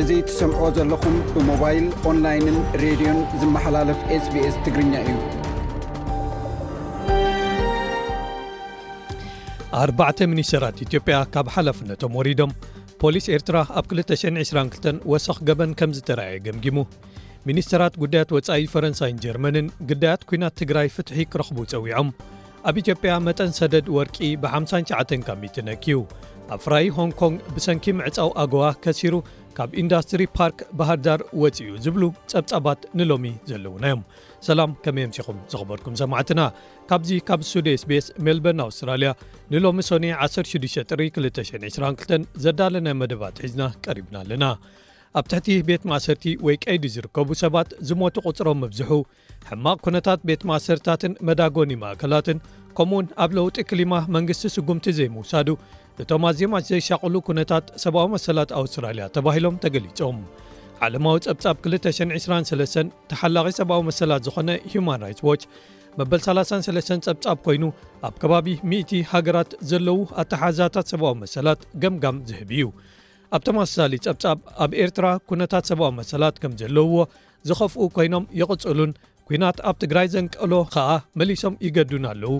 እዚ ትሰምዕዎ ዘለኹም ብሞባይል ኦንላይንን ሬድዮን ዝመሓላለፍ ስbs ትግርኛ እዩ ኣርባዕተ ሚኒስተራት ኢትዮጵያ ካብ ሓላፍነቶም ወሪዶም ፖሊስ ኤርትራ ኣብ 222 ወሰኽ ገበን ከም ዝተረኣየ ገምጊሙ ሚኒስተራት ጉዳያት ወፃኢ ፈረንሳይን ጀርመንን ግዳያት ኩናት ትግራይ ፍትሒ ክረኽቡ ፀዊዖም ኣብ ኢትዮጵያ መጠን ሰደድ ወርቂ ብ59 ካሚት ነኪዩ ኣብ ፍራይ ሆንግ ኮንግ ብሰንኪ ምዕፃው ኣጎዋ ከሲሩ ካብ ኢንዳስትሪ ፓርክ ባህርዳር ወፅኡ ዝብሉ ፀብፃባት ንሎሚ ዘለዉና እዮም ሰላም ከመይ ኣምሲኹም ዘኽበርኩም ሰማዕትና ካብዚ ካብ ስቱድዮ ስቤስ ሜልበርን ኣውስትራልያ ንሎሚ ሶኒ 16 ጥሪ 222 ዘዳለናዮ መደባት ሒዝና ቀሪብና ኣለና ኣብ ትሕቲ ቤት ማእሰርቲ ወይ ቀይዲ ዝርከቡ ሰባት ዝሞቱ ቁፅሮም ምብዝሑ ሕማቕ ኩነታት ቤት ማእሰርታትን መዳጎኒ ማእከላትን ከምኡ ውን ኣብ ለውጢ ክሊማ መንግስቲ ስጉምቲ ዘይምውሳዱ እቶም ኣዜማች ዘይሻቕሉ ኩነታት ሰብኣዊ መሰላት ኣውስትራልያ ተባሂሎም ተገሊፆም ዓለማዊ ፀብፃብ 223 ተሓላቒ ሰብኣዊ መሰላት ዝኾነ ሁማን ራይትስ ዎች መበል ሰላሳን ሰለስተን ጸብጻብ ኮይኑ ኣብ ከባቢ ሚእቲ ሃገራት ዘለዉ ኣተሓዛታት ሰብኣዊ መሰላት ገምጋም ዝህብ እዩ ኣብ ተመሳሳሊ ጸብጻብ ኣብ ኤርትራ ኩነታት ሰብኣዊ መሰላት ከም ዘለውዎ ዝኸፍኡ ኮይኖም ይቕጽሉን ኩናት ኣብ ትግራይ ዘንቀሎ ከኣ መሊሶም ይገዱን ኣለዉ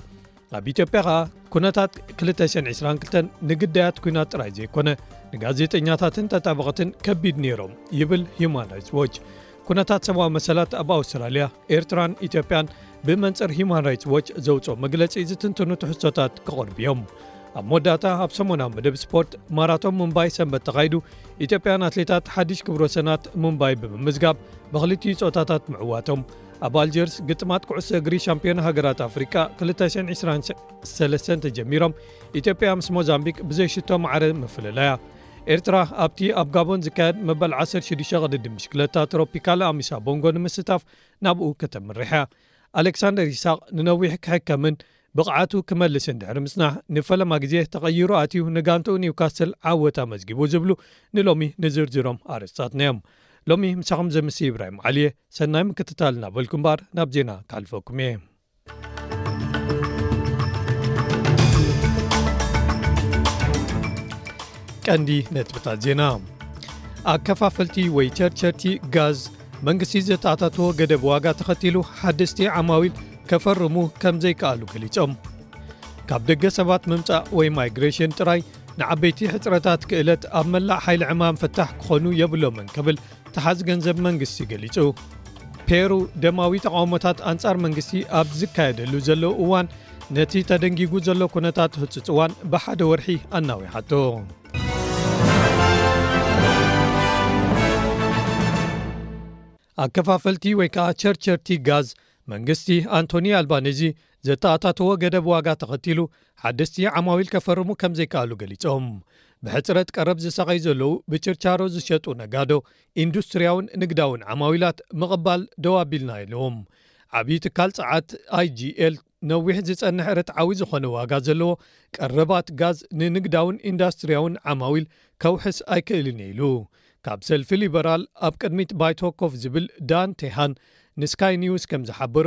ኣብ ኢትዮጵያ ከኣ ኩነታት 222 ንግዳያት ኩናት ጥራይ ዘይኮነ ንጋዜጠኛታትን ተጣበቕትን ከቢድ ነይሮም ይብል ሁማን ራይትስ ዎች ኩነታት ሰብኣዊ መሰላት ኣብ ኣውስትራልያ፣ ኤርትራን ኢትዮጵያን ብመንጽር ሂዩማን ራይትስ ዎች ዘውጽኦ መግለጺ ዝትንትኑ ትሕዝቶታት ክቐርቡ እዮም። ኣብ መወዳእታ ኣብ ሰሞናዊ መደብ ስፖርት ማራቶን ሙምባይ ሰንበት ተኻይዱ ኢትዮጵያን ኣትሌታት ሓድሽ ክብረ ወሰናት ሙምባይ ብምምዝጋብ ብክልቲኡ ፆታታት ምዕዋቶም ኣብ ኣልጀርስ ግጥማት ኩዕሶ እግሪ ሻምፒዮን ሃገራት ኣፍሪቃ 223 ተጀሚሮም ኢትዮጵያ ምስ ሞዛምቢክ ብዘይሽቶ ማዕረ ምፍልላያ ኤርትራ ኣብቲ ኣብ ጋቦን ዝካየድ መበል ዓሰርተ ሽዱሽተ ቅድድም ብሽክለታ ትሮፒካለ ኣሚሳ ቦንጎ ንምስታፍ ናብኡ ከተምርሕ'ያ። ኣሌክሳንደር ይስሃቅ ንነዊሕ ክሕከምን ብቕዓቱ ክመልስን ድሕሪ ምጽናሕ ንፈለማ ግዜ ተቐይሩ ኣትዩ ንጋንትኡ ኒውካስል ዓወት ኣመዝጊቡ ዝብሉ ንሎሚ ንዝርዝሮም ኣርእስታትና'ዮም። ሎሚ ምሳኹም ዘምሲ ኢብራሂም ዓሊ'የ። ሰናይ ምክትታል እናበልኩ እምበኣር ናብ ዜና ክሓልፈኩም'የ። ቀንዲ ነጥብታት ዜና ኣከፋፈልቲ ወይ ቸርቸርቲ ጋዝ መንግስቲ ዘተኣታትዎ ገደብ ዋጋ ተኸቲሉ ሓደስቲ ዓማዊል ከፈርሙ ከም ዘይከኣሉ ገሊጾም ካብ ደገ ሰባት ምምጻእ ወይ ማይግሬሽን ጥራይ ንዓበይቲ ሕፅረታት ክእለት ኣብ መላእ ሓይሊ ዕማም ፍታሕ ክኾኑ የብሎምን ክብል ተሓዝ ገንዘብ መንግስቲ ገሊጹ ፔሩ ደማዊ ተቓውሞታት ኣንጻር መንግስቲ ኣብ ዝካየደሉ ዘለዉ እዋን ነቲ ተደንጊጉ ዘሎ ኩነታት ህጹጽዋን ብሓደ ወርሒ ኣናዊሓቶ ኣከፋፈልቲ ወይ ከዓ ቸርቸርቲ ጋዝ መንግስቲ ኣንቶኒ ኣልባነዚ ዘተኣታተዎ ገደብ ዋጋ ተኸቲሉ ሓደስቲ ዓማዊል ከፈርሙ ከም ዘይከኣሉ ገሊፆም። ብሕፅረት ቀረብ ዝሳቐዩ ዘለዉ ብችርቻሮ ዝሸጡ ነጋዶ፣ ኢንዱስትሪያውን ንግዳውን ዓማዊላት ምቕባል ደው ኣቢልና ኢሎም። ዓብዪ ትካል ፀዓት IGL ነዊሕ ዝፀንሕ ርትዓዊ ዝኾነ ዋጋ ዘለዎ ቀረባት ጋዝ ንንግዳውን ኢንዳስትሪያውን ዓማዊል ከውሕስ ኣይክእልን እየ ኢሉ። ካብ ሰልፊ ሊበራል ኣብ ቅድሚት ባይቶ ኮፍ ዝብል ዳን ቴሃን ንስካይ ኒውስ ከም ዝሓበሮ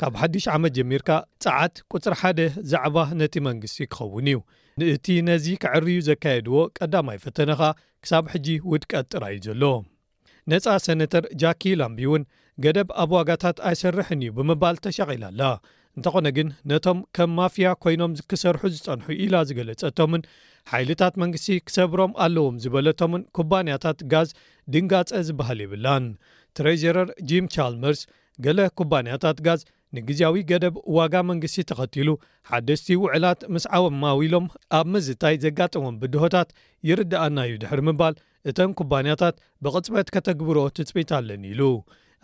ካብ ሓድሽ ዓመት ጀሚርካ ጸዓት ቁጽሪ ሓደ ዛዕባ ነቲ መንግስቲ ክኸውን እዩ። ንእቲ ነዚ ከዐርዩ ዘካየድዎ ቀዳማይ ፈተነኻ ክሳብ ሕጂ ውድቀት ጥራይ እዩ ዘሎ። ነጻ ሰነተር ጃኪ ላምቢ'ውን ገደብ ኣብ ዋጋታት ኣይሰርሕን እዩ ብምባል ተሻቒላ ኣላ። እንተኾነ ግን ነቶም ከም ማፍያ ኮይኖም ክሰርሑ ዝጸንሑ ኢላ ዝገለጸቶምን ሓይልታት መንግስቲ ክሰብሮም ኣለዎም ዝበለቶምን ኩባንያታት ጋዝ ድንጋጸ ዝበሃል የብላን። ትሬዠረር ጂም ቻልመርስ ገለ ኩባንያታት ጋዝ ንግዝያዊ ገደብ ዋጋ መንግስቲ ተኸቲሉ ሓደስቲ ውዕላት ምስ ዓማዊሎም ኣብ ምዝታይ ዘጋጠሞም ብድሆታት ይርድኣና'ዩ ድሕሪ ምባል እተን ኩባንያታት ብቕጽበት ከተግብርኦ ትጽቢት ኣለኒ ኢሉ።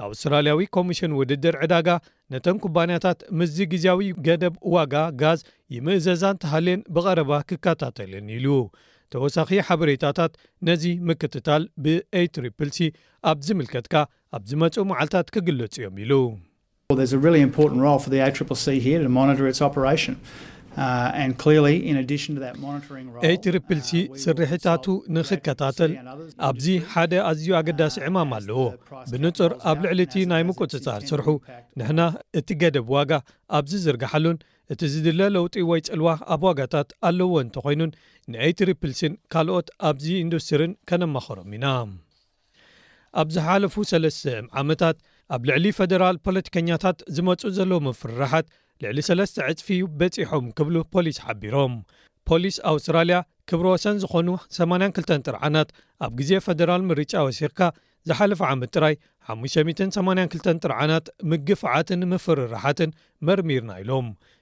ኣውስትራልያዊ ኮሚሽን ውድድር ዕዳጋ ነተን ኩባንያታት ምስዚ ግዝያዊ ገደብ ዋጋ ጋዝ ይምእዘዛ እንተሃልየን ብቐረባ ክከታተል'የን ኢሉ። ተወሳኺ ሓበሬታታት ነዚ ምክትታል ብኤይትሪፕልሲ ኣብ ዝምልከትካ ኣብ ዝመጽኡ መዓልታት ክግለጹ እዮም ኢሉ። ኤችርፕልሲ ስርሒታቱ ንኽከታተል ኣብዚ ሓደ ኣዝዩ ኣገዳሲ ዕማም ኣለዎ። ብንጹር ኣብ ልዕሊ እቲ ናይ ምቁጽጻር ስርሑ፣ ንሕና እቲ ገደብ ዋጋ ኣብ ዝዝርግሓሉን እቲ ዝድለ ለውጢ ወይ ጽልዋ ኣብ ዋጋታት ኣለዎ እንተኾይኑን ንኤችርፕልሲን ካልኦት ኣብዚ ኢንዱስትሪን ከነማኽሮም ኢና። ኣብ ዝሓለፉ ሰለስተ ዓመታት ኣብ ልዕሊ ፈደራል ፖለቲከኛታት ዝመፅኡ ዘለዉ ምፍርራሓት ልዕሊ ሰለስተ ዕፅፊ በፂሖም ክብሉ ፖሊስ ሓቢሮም። ፖሊስ ኣውስትራልያ ክብረ ወሰን ዝኾኑ ሰማንያን ክልተን ጥርዓናት ኣብ ግዜ ፈደራል ምርጫ ወሲኽካ ዝሓለፈ ዓመት ጥራይ ሓሙሽተ ሚእትን ሰማንያን ክልተን ጥርዓናት ምግፍዓትን ምፍርራሓትን መርሚርና ኢሎም።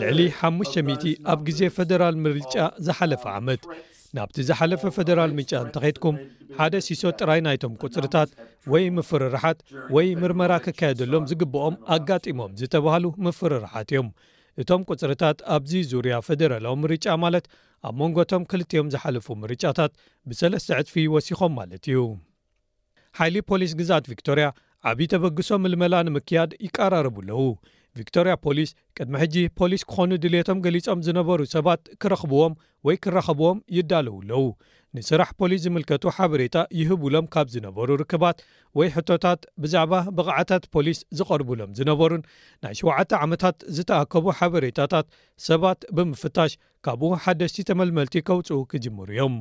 ልዕሊ ሓሙሽተ ሚእቲ ኣብ ግዜ ፈደራል ምርጫ ዝሓለፈ ዓመት ናብቲ ዝሓለፈ ፈደራል ምጫ እንተኼድኩም ሓደ ሲሶ ጥራይ ናይቶም ቁፅርታት ወይ ምፍርርሓት ወይ ምርመራ ክካየደሎም ዝግብኦም ኣጋጢሞም ዝተባሃሉ ምፍርርሓት እዮም እቶም ቁፅርታት ኣብዚ ዙርያ ፈደራላዊ ምርጫ ማለት ኣብ መንጎቶም ክልትዮም ዝሓለፉ ምርጫታት ብሰለስተ ዕፅፊ ወሲኾም ማለት እዩ ሓይሊ ፖሊስ ግዝኣት ቪክቶርያ ዓብዪ ተበግሶ ምልመላ ንምክያድ ይቀራረቡ ኣለዉ። ቪክቶርያ ፖሊስ ቅድሚ ሕጂ ፖሊስ ክኾኑ ድልየቶም ገሊጾም ዝነበሩ ሰባት ክረኽብዎም ወይ ክራኸብዎም ይዳለዉ ኣለዉ። ንስራሕ ፖሊስ ዝምልከቱ ሓበሬታ ይህቡሎም ካብ ዝነበሩ ርክባት ወይ ሕቶታት ብዛዕባ ብቕዓታት ፖሊስ ዝቐርቡሎም ዝነበሩን ናይ ሸውዓተ ዓመታት ዝተኣከቡ ሓበሬታታት ሰባት ብምፍታሽ ካብኡ ሓደሽቲ ተመልመልቲ ከውጽኡ ክጅምሩ እዮም።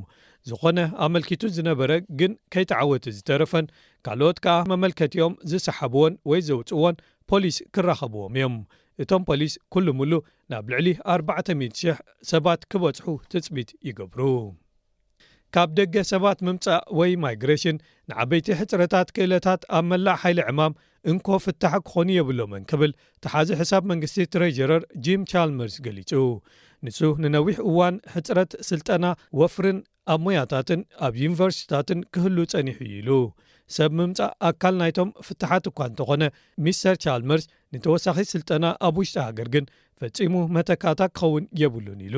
ዝኾነ ኣመልኪቱ ዝነበረ ግን ከይተዓወተ ዝተረፈን ካልኦት ከኣ መመልከቲኦም ዝሰሓብዎን ወይ ዘውጽእዎን ፖሊስ ክራኸብዎም እዮም። እቶም ፖሊስ ኩሉ ሙሉ ናብ ልዕሊ ኣርባዕተ ሚእቲ ሽሕ ሰባት ክበጽሑ ትጽቢት ይገብሩ። ካብ ደገ ሰባት ምምጻእ ወይ ማይግረሽን ንዓበይቲ ሕጽረታት ክእለታት ኣብ መላእ ሓይሊ ዕማም እንኮ ፍታሕ ክኾኑ የብሎምን ክብል ተሓዚ ሕሳብ መንግስቲ ትሬዠረር ጂም ቻልመርስ ገሊጹ። ንሱ ንነዊሕ እዋን ሕጽረት ስልጠና ወፍርን ኣብ ሞያታትን ኣብ ዩኒቨርሲቲታትን ክህሉ ጸኒሑ እዩ ኢሉ። ሰብ ምምጻእ ኣካል ናይቶም ፍታሓት እኳ እንተኾነ ሚስተር ቻልመርስ ንተወሳኺ ስልጠና ኣብ ውሽጢ ሃገር ግን ፈጺሙ መተካእታ ክኸውን የብሉን ኢሉ።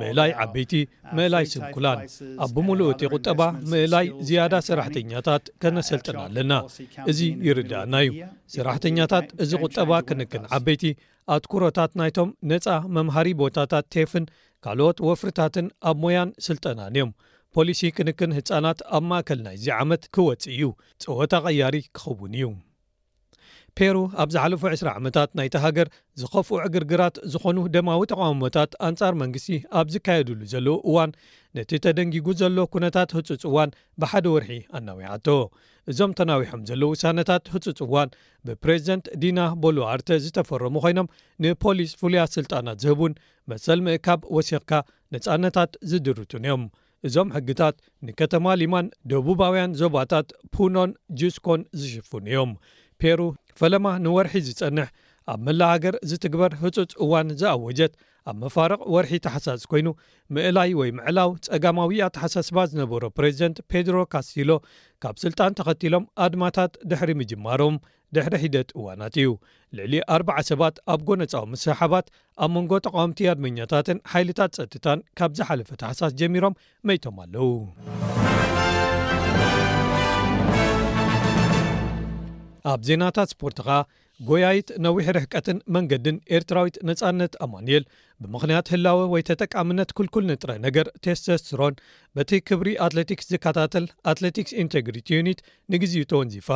ምእላይ ዓበይቲ፣ ምእላይ ስንኩላን፣ ኣብ ብምሉኡ እቲ ቁጠባ ምእላይ ዝያዳ ሰራሕተኛታት ከነሰልጥን ኣለና። እዚ ይርድኣና እዩ። ሰራሕተኛታት እዚ ቁጠባ ክንክን ዓበይቲ፣ ኣትኩሮታት ናይቶም ነጻ መምሃሪ ቦታታት ቴፍን ካልኦት ወፍርታትን ኣብ ሞያን ስልጠናን እዮም። ፖሊሲ ክንክን ህጻናት ኣብ ማእከል ናይዚ ዓመት ክወጽእ እዩ፣ ጸወታ ቀያሪ ክኸውን እዩ። ፔሩ ኣብ ዝሓለፉ ዕስራ ዓመታት ናይታ ሃገር ዝኸፍኡ ዕግርግራት ዝኾኑ ደማዊ ተቓውሞታት ኣንጻር መንግስቲ ኣብ ዝካየድሉ ዘለዉ እዋን ነቲ ተደንጊጉ ዘሎ ኩነታት ህጹጽ እዋን ብሓደ ወርሒ ኣናዊዓቶ እዞም ተናዊሖም ዘለዉ ውሳነታት ህጹጽ እዋን ብፕሬዚደንት ዲና ቦሉኣርተ ዝተፈረሙ ኮይኖም ንፖሊስ ፍሉያት ስልጣናት ዝህቡን መሰል ምእካብ ወሲኽካ ነጻነታት ዝድርቱን እዮም እዞም ሕግታት ንከተማ ሊማን ደቡባውያን ዞባታት ፑኖን ጁስኮን ዝሽፍኑ እዮም። ፔሩ ፈለማ ንወርሒ ዝጸንሕ ኣብ መላእ ሃገር ዝትግበር ህጹጽ እዋን ዝኣወጀት ኣብ መፋርቕ ወርሒ ታሕሳስ ኮይኑ፣ ምእላይ ወይ ምዕላው ጸጋማዊ ኣተሓሳስባ ዝነበሮ ፕረዚደንት ፔድሮ ካስቲሎ ካብ ስልጣን ተኸቲሎም ኣድማታት ድሕሪ ምጅማሮም ድሕሪ ሒደት እዋናት እዩ ልዕሊ ኣርብዓ ሰባት ኣብ ጎነጻዊ ምስሕሓባት ኣብ መንጎ ተቓወምቲ ኣድመኛታትን ሓይልታት ጸጥታን ካብ ዝሓለፈ ታሕሳስ ጀሚሮም መይቶም ኣለዉ። ኣብ ዜናታት ስፖርት ኸኣ ጎያይት ነዊሕ ርሕቀትን መንገድን ኤርትራዊት ነፃነት ኣማንኤል ብምኽንያት ህላወ ወይ ተጠቃምነት ኩልኩል ንጥረ ነገር ቴስተስትሮን በቲ ክብሪ ኣትለቲክስ ዝከታተል ኣትለቲክስ ኢንቴግሪቲ ዩኒት ንግዜኡ ተወንዚፋ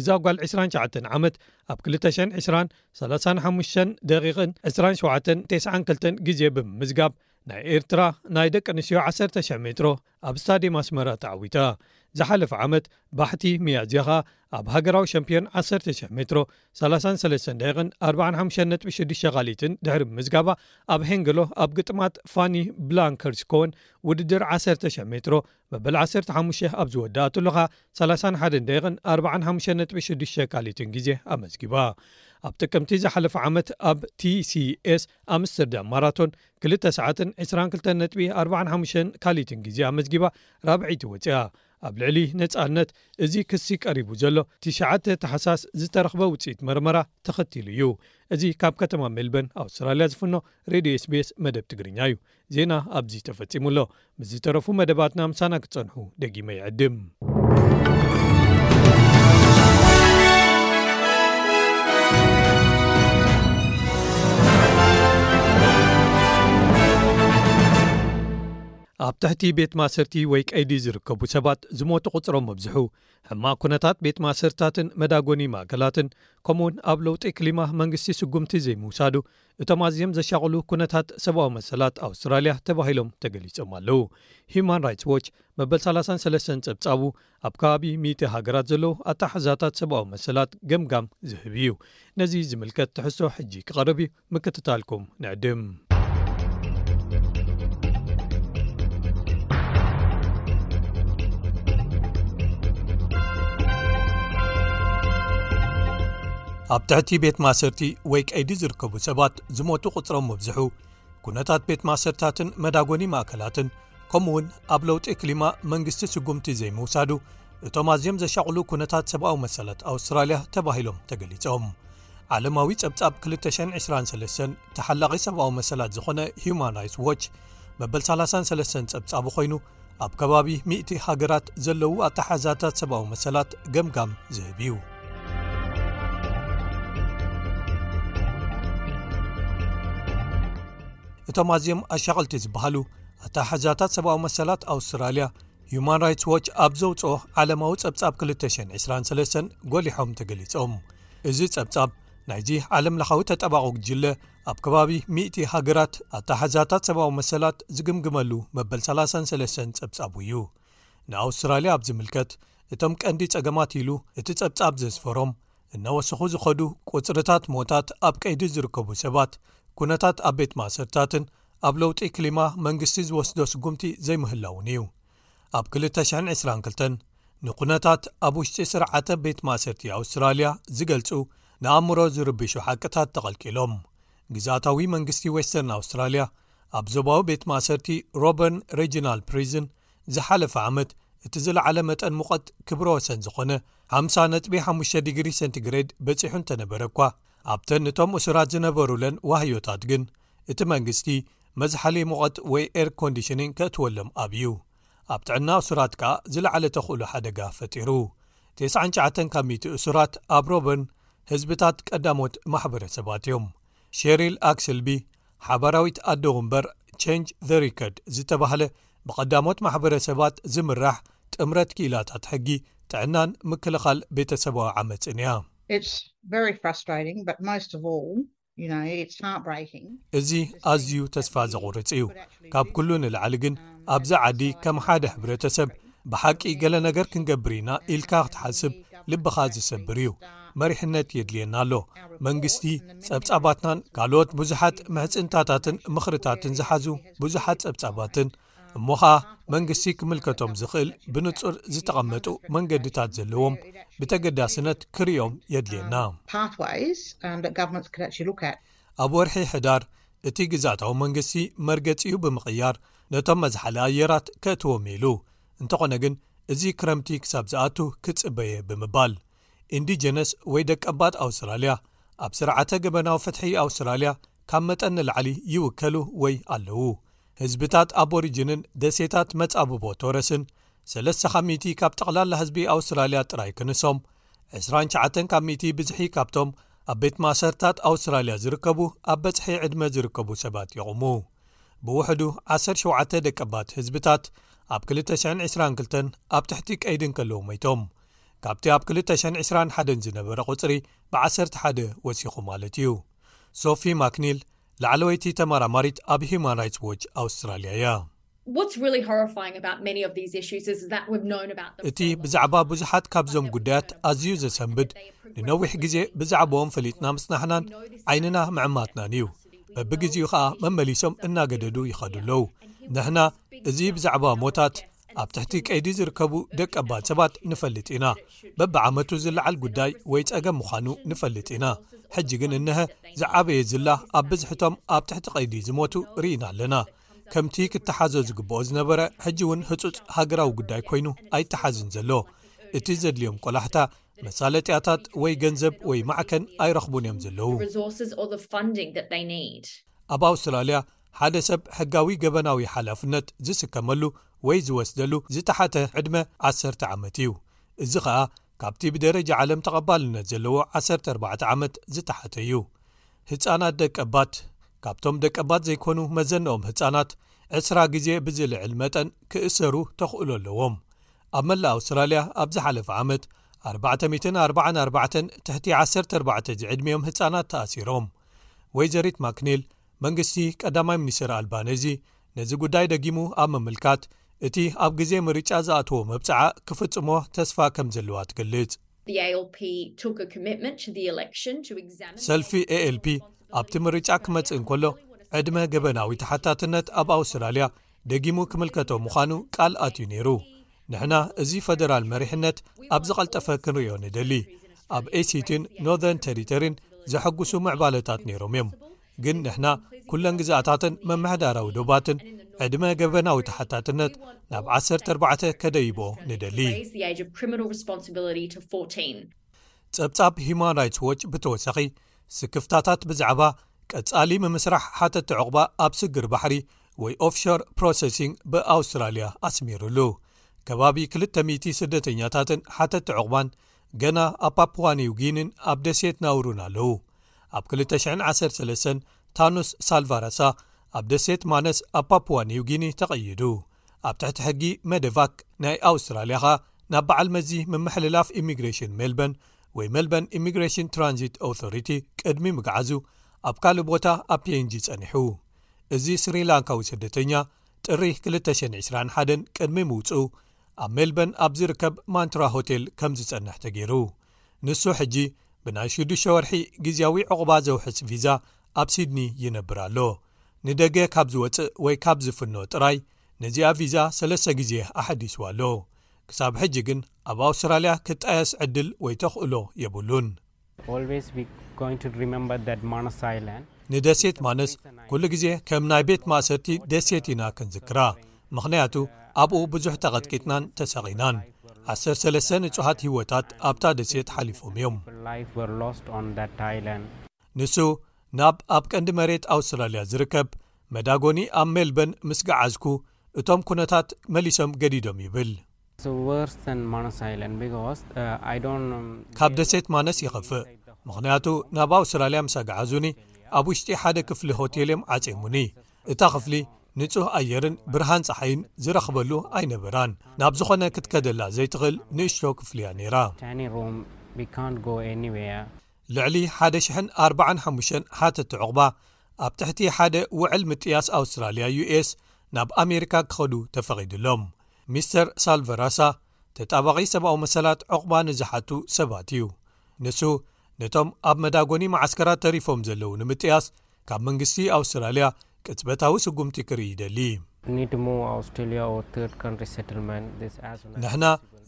እዛ ጓል ዕስራን ሸዓተን ዓመት ኣብ ክልተ ሽሕን ዕስራን ሰላሳን ሓሙሽተን ደቂቕን ዕስራን ሸውዓተን ቴስዓን ክልተን ግዜ ብምምዝጋብ ናይ ኤርትራ ናይ ደቂ ኣንስትዮ ዓሰርተ ሽሕ ሜትሮ ኣብ ስታድየም ኣስመራ ተዓዊታ። ዝሓለፈ ዓመት ባሕቲ ሚያዝያ ከኣ ኣብ ሃገራዊ ሸምፕዮን ዓሰርተ ሽሕ ሜትሮ ሰላሳን ሰለስተን ደቂቕን ኣርብዓን ሓሙሽተን ነጥቢ ሽዱሽተ ካልኢትን ድሕሪ ምምዝጋባ ኣብ ሄንገሎ ኣብ ግጥማት ፋኒ ብላንከርስ-ኮወን ውድድር ዓሰርተ ሽሕ ሜትሮ መበል ዓሰርተ ሓሙሽተ ኣብ ዝወደኣትሉ ከኣ ሰላሳን ሓደን ደቂቕን ኣርብዓን ሓሙሽተ ነጥቢ ሽዱሽተ ካልኢትን ግዜ ኣመዝጊባ። ኣብ ጥቅምቲ ዝሓለፈ ዓመት ኣብ TCS ኣምስተርዳም ማራቶን ክልተ ሰዓትን ዕስራን ክልተን ነጥቢ ኣርብዓን ሓሙሽተን ካልኢትን ግዜ ኣመዝጊባ ራብዐይቲ ወጺኣ። ኣብ ልዕሊ ነጻነት እዚ ክሲ ቀሪቡ ዘሎ ትሽዓተ ታሕሳስ ዝተረኽበ ውጽኢት መርመራ ተኸቲሉ እዩ። እዚ ካብ ከተማ ሜልበርን ኣውስትራልያ ዝፍኖ ሬድዮ ኤስቢኤስ መደብ ትግርኛ እዩ። ዜና ኣብዚ ተፈጺሙ ኣሎ ምስ ዝተረፉ መደባትና ምሳና ክጸንሑ ደጊመ ይዕድም። ኣብ ትሕቲ ቤት ማሰርቲ ወይ ቀይዲ ዝርከቡ ሰባት ዝሞቱ ቁፅሮም ኣብዝሑ ሕማ ኩነታት ቤት ማሰርታትን መዳጎኒ ማእከላትን ከምኡውን ኣብ ለውጢ ክሊማ መንግስቲ ስጉምቲ ዘይምውሳዱ እቶም ኣዝዮም ዘሻቕሉ ኩነታት ሰብኣዊ መሰላት ኣውስትራልያ ተባሂሎም ተገሊጾም ኣለዉ። ሂዩማን ራይትስ ዎች መበል ሰላሳን ሰለስተን ጸብጻቡ ኣብ ከባቢ ሚእቲ ሃገራት ዘለዉ ኣተሓሕዛታት ሰብኣዊ መሰላት ገምጋም ዝህብ እዩ። ነዚ ዝምልከት ትሕዝቶ ሕጂ ክቐርብ እዩ፣ ምክትታልኩም ንዕድም። ኣብ ትሕቲ ቤት ማሰርቲ ወይ ቀይዲ ዝርከቡ ሰባት ዝሞቱ ቝጽሮም ምብዝሑ ኵነታት ቤት ማሰርታትን መዳጎኒ ማእከላትን ከምኡ ውን ኣብ ለውጢ ክሊማ መንግስቲ ስጕምቲ ዘይምውሳዱ እቶም ኣዝዮም ዘሻቕሉ ኵነታት ሰብኣዊ መሰላት ኣውስትራልያ ተባሂሎም ተገሊጾም ዓለማዊ ጸብጻብ 223 ተሓላቒ ሰብኣዊ መሰላት ዝዀነ ሁማን ራይትስ ዎች መበል 33 ጸብጻቡ ዀይኑ ኣብ ከባቢ ሚእቲ ሃገራት ዘለዉ ኣተሓዛታት ሰብኣዊ መሰላት ገምጋም ዝህብ እዩ እቶም ኣዝም ኣሻቐልቲ ዝበሃሉ ኣተሓሕዛታት ሰብኣዊ መሰላት ኣውስትራልያ ሁማን ራይትስ ዎች ኣብ ዘውፅኦ ዓለማዊ ጸብጻብ 223 ጎሊሖም ተገሊጾም እዚ ጸብጻብ ናይዚ ዓለምለኻዊ ተጠባቑ ግጅለ ኣብ ከባቢ ሚእቲ ሃገራት ኣተሓሕዛታት ሰብኣዊ መሰላት ዝግምግመሉ መበል 33 ጸብጻቡ እዩ ንኣውስትራልያ ኣብ ዝምልከት እቶም ቀንዲ ጸገማት ኢሉ እቲ ጸብጻብ ዘስፈሮም እነወስኹ ዝኸዱ ቁጽርታት ሞታት ኣብ ቀይዲ ዝርከቡ ሰባት ኩነታት ኣብ ቤት ማእሰርታትን ኣብ ለውጢ ክሊማ መንግስቲ ዝወስዶ ስጉምቲ ዘይምህላውን እዩ ኣብ 222 ንኩነታት ኣብ ውሽጢ ስርዓተ ቤት ማእሰርቲ ኣውስትራልያ ዝገልጹ ንኣእምሮ ዝርብሹ ሓቅታት ተቐልቂሎም ግዛታዊ መንግስቲ ወስተርን ኣውስትራልያ ኣብ ዞባዊ ቤት ማእሰርቲ ሮበን ሬጅናል ፕሪዝን ዝሓለፈ ዓመት እቲ ዝለዓለ መጠን ሙቐት ክብሮ ወሰን ዝኾነ 50 ነጥቢ 5 ዲግሪ ሰንቲግሬድ በፂሑ እንተነበረ እኳ ኣብተን እቶም እሱራት ዝነበሩለን ዋህዮታት ግን እቲ መንግስቲ መዝሓሊ ሙቐት ወይ ኤር ኮንዲሽኒን ከእትወሎም ኣብዩ ኣብ ጥዕና እሱራት ከኣ ዝለዓለ ተኽእሎ ሓደጋ ፈጢሩ 99 ካብ ሚእቲ እሱራት ኣብ ሮበን ህዝብታት ቀዳሞት ማሕበረሰባት እዮም ሸሪል ኣክስልቢ ሓባራዊት ኣደ ውንበር ቸንጅ ዘ ሪከርድ ዝተባህለ ብቐዳሞት ማሕበረሰባት ዝምራሕ ጥምረት ክኢላታት ሕጊ ጥዕናን ምክልኻል ቤተሰባዊ ዓመፅን እያ። እዚ ኣዝዩ ተስፋ ዘቝርጽ እዩ ካብ ኵሉ ንላዕሊ ግን ኣብዚ ዓዲ ከም ሓደ ሕብረተሰብ ብሓቂ ገለ ነገር ክንገብር ኢና ኢልካ ክትሓስብ ልብኻ ዝሰብር እዩ መሪሕነት የድልየና ኣሎ መንግስቲ ጸብጻባትናን ካልኦት ብዙሓት ምሕጽንታታትን ምኽርታትን ዝሓዙ ብዙሓት ጸብጻባትን እሞ ኸኣ መንግስቲ ክምልከቶም ዝኽእል ብንጹር ዝተቐመጡ መንገድታት ዘለዎም ብተገዳስነት ክርእዮም የድልየና። ኣብ ወርሒ ሕዳር እቲ ግዛእታዊ መንግስቲ መርገጺኡ ብምቕያር ነቶም መዝሓሊ ኣየራት ከእትዎም ኢሉ እንተኾነ ግን እዚ ክረምቲ ክሳብ ዝኣቱ ክጽበየ ብምባል ኢንዲጀነስ ወይ ደቀባት ኣውስትራልያ ኣብ ስርዓተ ገበናዊ ፍትሒ ኣውስትራልያ ካብ መጠን ንላዕሊ ይውከሉ ወይ ኣለዉ ህዝብታት ኣቦሪጅንን ደሴታት መጻብቦ ቶረስን ሰለስተ ካብ ሚእቲ ካብ ጠቕላላ ህዝቢ ኣውስትራልያ ጥራይ ክንሶም ዕስራን ሸዓተን ካብ ሚእቲ ብዝሒ ካብቶም ኣብ ቤት ማእሰርታት ኣውስትራልያ ዝርከቡ ኣብ በጽሒ ዕድመ ዝርከቡ ሰባት የቑሙ ብውሕዱ 17 ደቀባት ህዝብታት ኣብ 222 ኣብ ትሕቲ ቀይዲ እንከለዉ መይቶም ካብቲ ኣብ 221 ዝነበረ ቝጽሪ ብ11 ወሲኹ ማለት እዩ ሶፊ ማክኒል ላዕለወይቲ ተመራማሪት ኣብ ሂዩማን ራይትስ ዎች ኣውስትራልያ እያ። እቲ ብዛዕባ ብዙሓት ካብዞም ጉዳያት ኣዝዩ ዘሰንብድ ንነዊሕ ግዜ ብዛዕባኦም ፈሊጥና ምጽናሕናን ዓይንና ምዕማትናን እዩ በብግዜኡ ኸኣ መመሊሶም እናገደዱ ይኸዱ ኣለዉ ንሕና እዚ ብዛዕባ ሞታት ኣብ ትሕቲ ቀይዲ ዝርከቡ ደቀባት ሰባት ንፈልጥ ኢና በብዓመቱ ዝለዓል ጉዳይ ወይ ጸገም ምዃኑ ንፈልጥ ኢና ሕጂ ግን እነሀ ዝዓበየ ዝላ ኣብ ብዝሕቶም ኣብ ትሕቲ ቀይዲ ዝሞቱ ርኢና ኣለና ከምቲ ክተሓዞ ዝግብኦ ዝነበረ ሕጂ እውን ህፁፅ ሃገራዊ ጉዳይ ኮይኑ ኣይተሓዝን ዘሎ እቲ ዘድልዮም ቆላሕታ መሳለጥያታት ወይ ገንዘብ ወይ ማዕከን ኣይረኽቡን እዮም ዘለዉ ኣብ ኣውስትራልያ ሓደ ሰብ ሕጋዊ ገበናዊ ሓላፍነት ዝስከመሉ ወይ ዝወስደሉ ዝተሓተ ዕድመ ዓሰርተ ዓመት እዩ፣ እዚ ኸኣ ካብቲ ብደረጃ ዓለም ተቐባልነት ዘለዎ ዓሰርተ ኣርባዕተ ዓመት ዝተሓተ እዩ። ህጻናት ደቀባት ካብቶም ደቀባት ዘይኰኑ መዘነኦም ህጻናት ዕስራ ግዜ ብዝልዕል መጠን ክእሰሩ ተኽእሎ ኣለዎም። ኣብ መላእ ኣውስትራልያ ኣብ ዝሓለፈ ዓመት ኣርባዕተ ሚእትን ኣርባዓን ኣርባዕተን ትሕቲ ዓሰርተ ኣርባዕተ ዝዕድሚኦም ህጻናት ተኣሲሮም። ወይዘሪት ማክኒል መንግስቲ ቀዳማይ ሚኒስተር ኣልባነዚ ነዚ ጉዳይ ደጊሙ ኣብ ምምልካት እቲ ኣብ ግዜ ምርጫ ዝኣተዎ መብጽዓ ክፍጽሞ ተስፋ ከም ዘለዋ ትገልጽ። ሰልፊ ኤኤልፒ ኣብቲ ምርጫ ክመጽእ እንከሎ ዕድመ ገበናዊ ተሓታትነት ኣብ ኣውስትራልያ ደጊሙ ክምልከቶ ምዃኑ ቃል ኣትዩ ነይሩ ንሕና እዚ ፈደራል መሪሕነት ኣብ ዝቐልጠፈ ክንሪዮ ንደሊ ኣብ ኤሲትን ኖርዘርን ተሪተሪን ዘሐጉሱ ምዕባለታት ነይሮም እዮም ግን ንሕና ኩለን ግዛእታትን መምሕዳራዊ ዶባትን ዕድመ ገበናዊ ተሓታትነት ናብ 14 ከደይቦ ንደሊ ጸብጻብ ሂማን ራትስ ዎች ብተወሳኺ ስክፍታታት ብዛዕባ ቀጻሊ ምምስራሕ ሓተቲ ዕቑባ ኣብ ስግር ባሕሪ ወይ ኦፍሾር ፕሮሰሲንግ ብኣውስትራልያ ኣስሚሩሉ ከባቢ 200 ስደተኛታትን ሓተቲ ዕቑባን ገና ኣብ ፓፕዋኒው ጊንን ኣብ ደሴት ናውሩን ኣለዉ ኣብ 213 ታኑስ ሳልቫራሳ ኣብ ደሴት ማነስ ኣብ ፓፕዋኒው ጊኒ ተቐይዱ ኣብ ትሕቲ ሕጊ መደቫክ ናይ ኣውስትራልያ ኸኣ ናብ በዓል መዚ ምምሕልላፍ ኢሚግሬሽን ሜልበን ወይ ሜልበን ኢሚግሬሽን ትራንዚት ኣቶሪቲ ቅድሚ ምግዓዙ ኣብ ካልእ ቦታ ኣብ ፒንጂ ጸኒሑ እዚ ስሪላንካዊ ስደተኛ ጥሪ 221 ቅድሚ ምውጽኡ ኣብ ሜልበን ኣብ ዝርከብ ማንትራ ሆቴል ከም ዝጸንሕ ተገይሩ ንሱ ሕጂ ብናይ ሽዱሽተ ወርሒ ግዜያዊ ዕቝባ ዘውሕስ ቪዛ ኣብ ሲድኒ ይነብር ኣሎ ንደገ ካብ ዝወጽእ ወይ ካብ ዝፍኖ ጥራይ ነዚኣ ቪዛ ሰለስተ ግዜ ኣሐዲስዋ ኣሎ ክሳብ ሕጂ ግን ኣብ ኣውስትራልያ ክጣየስ ዕድል ወይ ተኽእሎ የብሉን ንደሴት ማነስ ኩሉ ግዜ ከም ናይ ቤት ማእሰርቲ ደሴት ኢና ክንዝክራ ምኽንያቱ ኣብኡ ብዙሕ ተቐጥቂጥናን ተሳቒናን ዓሰርተ ሰለስተ ንጹሃት ህይወታት ኣብታ ደሴት ሓሊፎም እዮም ንሱ ናብ ኣብ ቀንዲ መሬት ኣውስትራልያ ዝርከብ መዳጎኒ ኣብ ሜልበን ምስ ገዓዝኩ እቶም ኩነታት መሊሶም ገዲዶም ይብል። ካብ ደሴት ማነስ ይኸፍእ፣ ምኽንያቱ ናብ ኣውስትራልያ ምስ ኣግዓዙኒ ኣብ ውሽጢ ሓደ ክፍሊ ሆቴል እዮም ዓጽዮሙኒ። እታ ክፍሊ ንጹህ ኣየርን ብርሃን ጸሓይን ዝረኽበሉ ኣይነበራን፣ ናብ ዝኾነ ክትከደላ ዘይትኽእል ንእሽቶ ክፍሊ እያ ነይራ። ልዕሊ ሓደ ሽሕን ኣርባዓን ሓሙሽተን ሓተቲ ዑቕባ ኣብ ትሕቲ ሓደ ውዕል ምጥያስ ኣውስትራልያ ዩስ ናብ ኣሜሪካ ክኸዱ ተፈቒዱሎም ሚስተር ሳልቨራሳ ተጣባቒ ሰብኣዊ መሰላት ዕቝባ ንዝሓቱ ሰባት እዩ ንሱ ነቶም ኣብ መዳጎኒ መዓስከራት ተሪፎም ዘለዉ ንምጥያስ ካብ መንግስቲ ኣውስትራልያ ቅጽበታዊ ስጉምቲ ክርኢ ይደሊ ንሕና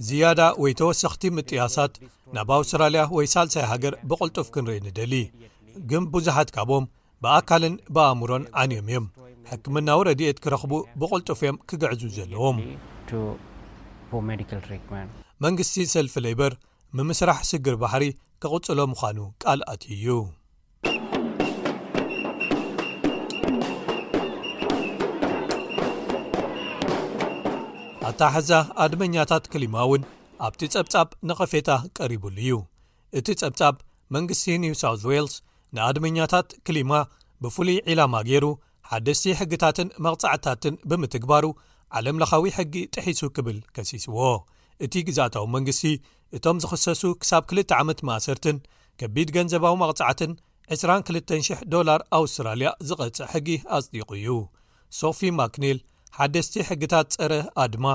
ዝያዳ ወይ ተወሰኽቲ ምጥያሳት ናብ ኣውስትራልያ ወይ ሳልሳይ ሃገር ብቕልጡፍ ክንርኢ ንደሊ ግን ብዙሓት ካብም ብኣካልን ብኣእምሮን ዓንዮም እዮም ሕክምናዊ ረድኤት ክረኽቡ ብቕልጡፍ እዮም ክግዕዙ ዘለዎም መንግስቲ ሰልፊ ለይበር ምምስራሕ ስግር ባሕሪ ክቕጽሎ ምዃኑ ቃል ኣት እዩ ኣታሓሕዛ ኣድመኛታት ክሊማ እውን ኣብቲ ጸብጻብ ነቐፌታ ቀሪቡሉ እዩ እቲ ጸብጻብ መንግስቲ ኒው ሳውዝ ዌልስ ንኣድመኛታት ክሊማ ብፍሉይ ዒላማ ገይሩ ሓደስቲ ሕግታትን መቕጻዕትታትን ብምትግባሩ ዓለምለኻዊ ሕጊ ጥሒሱ ክብል ከሲስዎ። እቲ ግዝኣታዊ መንግስቲ እቶም ዝኽሰሱ ክሳብ ክልተ ዓመት ማእሰርትን ከቢድ ገንዘባዊ መቕጻዕትን ዕስራን ክልተን ሽሕ ዶላር ኣውስትራልያ ዝቐጽዕ ሕጊ ኣጽዲቑ እዩ። ሶፊ ማክኒል ሓደስቲ ሕግታት ጸረ ኣድማ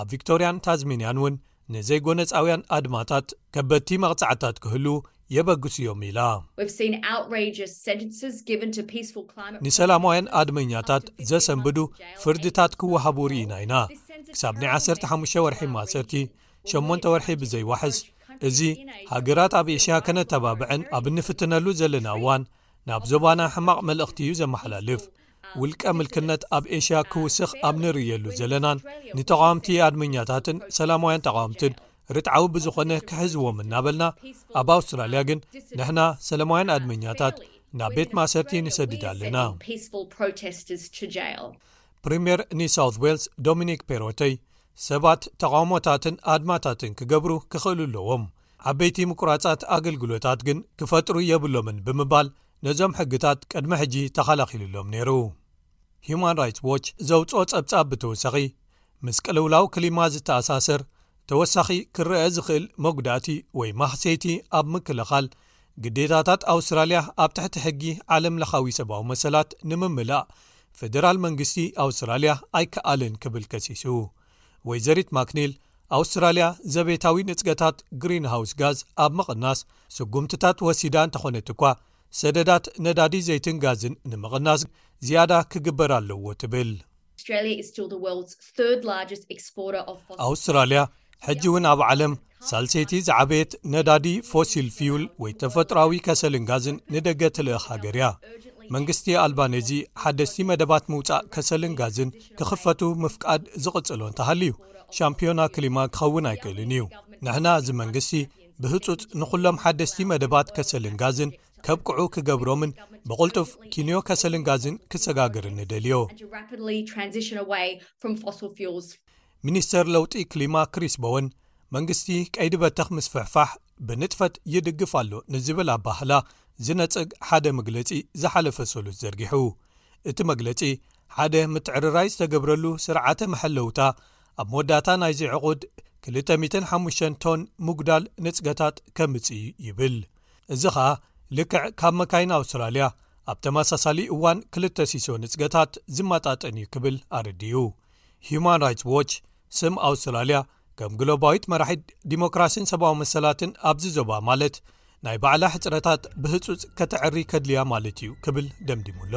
ኣብ ቪክቶርያን ታዝሚንያን እውን ንዘይጎነጻውያን ኣድማታት ከበድቲ መቕጻዕትታት ክህሉ የበግሱ'ዮም ኢላ። ንሰላማውያን ኣድመኛታት ዘሰንብዱ ፍርድታት ክወሃቡ ርኢና ኢና፣ ክሳብ ናይ ዓሰርተ ሓሙሽተ ወርሒ ማእሰርቲ፣ ሸሞንተ ወርሒ ብዘይዋሕስ። እዚ ሃገራት ኣብ ኤሽያ ከነተባብዐን ኣብ እንፍትነሉ ዘለና እዋን ናብ ዞባና ሕማቕ መልእኽቲ'ዩ ዘመሓላልፍ። ውልቀ ምልክነት ኣብ ኤሽያ ክውስኽ ኣብ ንርእየሉ ዘለናን ንተቓዋምቲ ኣድመኛታትን ሰላማውያን ተቓዋምትን ርትዓዊ ብዝኾነ ክሕዝዎም እናበልና ኣብ ኣውስትራልያ ግን ንሕና ሰለማውያን ኣድመኛታት ናብ ቤት ማእሰርቲ ንሰድድ ኣለና ፕሪምየር ኒው ሳውት ዌልስ ዶሚኒክ ፔሮተይ ሰባት ተቓውሞታትን ኣድማታትን ክገብሩ ክኽእሉ ኣለዎም ዓበይቲ ምቁራፃት ኣገልግሎታት ግን ክፈጥሩ የብሎምን ብምባል ነዞም ሕግታት ቅድሚ ሕጂ ተኸላኺሉሎም ነይሩ። ሂዩማን ራይትስ ዎች ዘውጽኦ ጸብጻብ ብተወሳኺ፣ ምስ ቅልውላው ክሊማ ዝተኣሳሰር ተወሳኺ ክረኣ ዝኽእል መጉዳእቲ ወይ ማህሰይቲ ኣብ ምክልኻል፣ ግዴታታት ኣውስትራልያ ኣብ ትሕቲ ሕጊ ዓለምለኻዊ ሰብኣዊ መሰላት ንምምላእ ፈደራል መንግስቲ ኣውስትራልያ ኣይከኣልን ክብል ከሲሱ። ወይዘሪት ማክኒል ኣውስትራልያ ዘቤታዊ ንፅገታት ግሪን ሃውስ ጋዝ ኣብ ምቕናስ ስጉምትታት ወሲዳ እንተኾነት እኳ ሰደዳት ነዳዲ ዘይትን ጋዝን ንምቕናስ ዝያዳ ክግበር ኣለዎ ትብል። ኣውስትራልያ ሕጂ እውን ኣብ ዓለም ሳልሰይቲ ዝዓበየት ነዳዲ ፎሲል ፊዩል ወይ ተፈጥሮኣዊ ከሰልን ጋዝን ንደገ ትልእኽ ሃገር እያ መንግስቲ ኣልባነዚ ሓደስቲ መደባት ምውፃእ ከሰልን ጋዝን ክኽፈቱ ምፍቃድ ዝቕፅሎ እንተሃልዩ ሻምፒዮና ክሊማ ክኸውን ኣይክእልን እዩ ንሕና እዚ መንግስቲ ብህፁፅ ንዅሎም ሓደስቲ መደባት ከሰልን ጋዝን ከብቅዑ ክገብሮምን ብቕልጡፍ ኪንዮ ከሰልን ጋዝን ክሰጋግር ንደልዮ ሚኒስተር ለውጢ ክሊማ ክሪስ ቦወን መንግስቲ ቀይዲ በተኽ ምስፍሕፋሕ ብንጥፈት ይድግፍ ኣሎ ንዝብል ኣባህላ ዝነጽግ ሓደ መግለጺ ዝሓለፈ ሰሉስ ዘርጊሑ እቲ መግለጺ ሓደ ምትዕርራይ ዝተገብረሉ ስርዓተ መሐለውታ ኣብ መወዳእታ ናይዚ ዕቑድ 25 ቶን ምጉዳል ንጽገታት ከምጽእ እዩ ይብል እዚ ኸኣ ልክዕ ካብ መካይን ኣውስትራልያ ኣብ ተመሳሳሊ እዋን ክልተ ሲሶ ንጽገታት ዝመጣጠን እዩ ክብል ኣረዲኡ ሂዩማን ራይትስ ዎች ስም ኣውስትራልያ ከም ግሎባዊት መራሒት ዲሞክራሲን ሰብኣዊ መሰላትን ኣብዚ ዞባ ማለት ናይ ባዕላ ሕፅረታት ብህፁፅ ከተዐሪ ከድልያ ማለት እዩ ክብል ደምዲሙ ኣሎ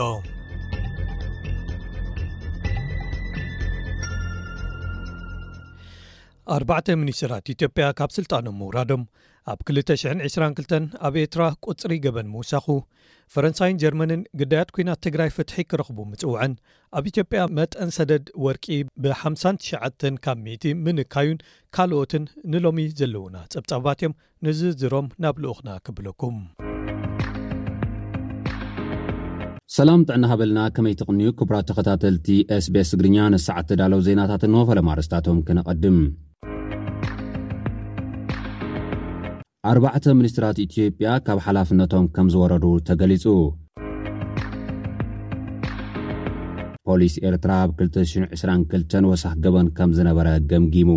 ኣርባዕተ ሚኒስትራት ኢትዮጵያ ካብ ስልጣኖም ምውራዶም ኣብ 222 ኣብ ኤርትራ ቁፅሪ ገበን ምውሳኹ ፈረንሳይን ጀርመንን ግዳያት ኩናት ትግራይ ፍትሒ ክረኽቡ ምፅውዐን ኣብ ኢትዮጵያ መጠን ሰደድ ወርቂ ብ ሓምሳን ትሽዓተን ካብ ሚእቲ ምንካዩን ካልኦትን ንሎሚ ዘለዉና ጸብጻባት እዮም። ንዝርዝሮም ናብ ልኡኽና ክብለኩም። ሰላም ጥዕና ሃበልና ከመይ ትቕንዩ ክቡራት ተኸታተልቲ sbs ትግርኛ ንሰዓት ተዳለው ዜናታት እንሆ ፈለማ ኣርስታቶም ክነቐድም ኣርባዕተ ሚኒስትራት ኢትዮጵያ ካብ ሓላፍነቶም ከም ዝወረዱ ተገሊጹ። ፖሊስ ኤርትራ ኣብ 222 ወሳኽ ገበን ከም ዝነበረ ገምጊሙ።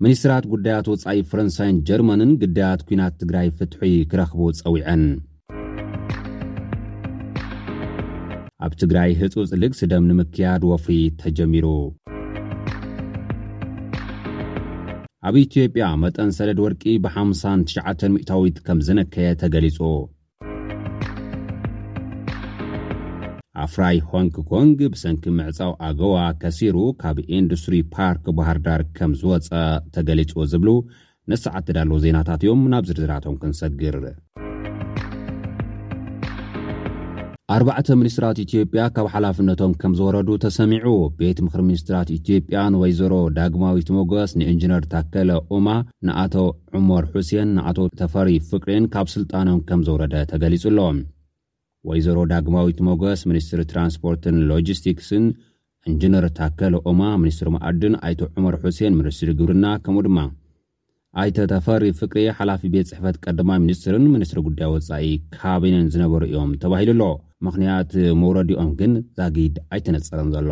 ሚኒስትራት ጉዳያት ወጻኢ ፈረንሳይን ጀርመንን ግዳያት ኲናት ትግራይ ፍትሒ ክረኽቡ ጸዊዐን። ኣብ ትግራይ ህፁፅ ልግሲ ደም ንምክያድ ወፍሪ ተጀሚሩ። ኣብ ኢትዮጵያ መጠን ሰደድ ወርቂ ብ59 ሚእታዊት ከም ዝነከየ ተገሊጹ። ኣፍራይ ሆንግ ኮንግ ብሰንኪ ምዕጻው ኣገዋ ከሲሩ ካብ ኢንዱስትሪ ፓርክ ባህርዳር ከም ዝወፀ ተገሊጹ ዝብሉ ንሰዓት ተዳለዉ ዜናታት እዮም ናብ ዝርዝራቶም ክንሰግር ኣርባዕተ ሚኒስትራት ኢትዮጵያ ካብ ሓላፍነቶም ከም ዝወረዱ ተሰሚዑ ቤት ምክሪ ሚኒስትራት ኢትዮጵያ ንወይዘሮ ዳግማዊት ሞገስ ንኢንጂነር ታከለ ኡማ ንኣቶ ዑመር ሑሴን ንኣቶ ተፈሪ ፍቅሬን ካብ ስልጣኖም ከም ዘውረደ ተገሊጹ ኣሎ ወይዘሮ ዳግማዊት ሞገስ ሚኒስትሪ ትራንስፖርትን ሎጂስቲክስን፣ ኢንጂነር ታከለ ኡማ ሚኒስትሪ መኣድን፣ ኣይተ ዑመር ሑሴን ሚኒስትሪ ግብርና ከምኡ ድማ ኣይተ ተፈሪ ፍቅሬ ሓላፊ ቤት ፅሕፈት ቀዳማይ ሚኒስትርን ሚኒስትሪ ጉዳይ ወፃኢ ካቢነን ዝነበሩ እዮም ተባሂሉ'ሎ። ምኽንያት መውረዲኦም ግን ዛጊድ ኣይተነፀረን ዘሎ።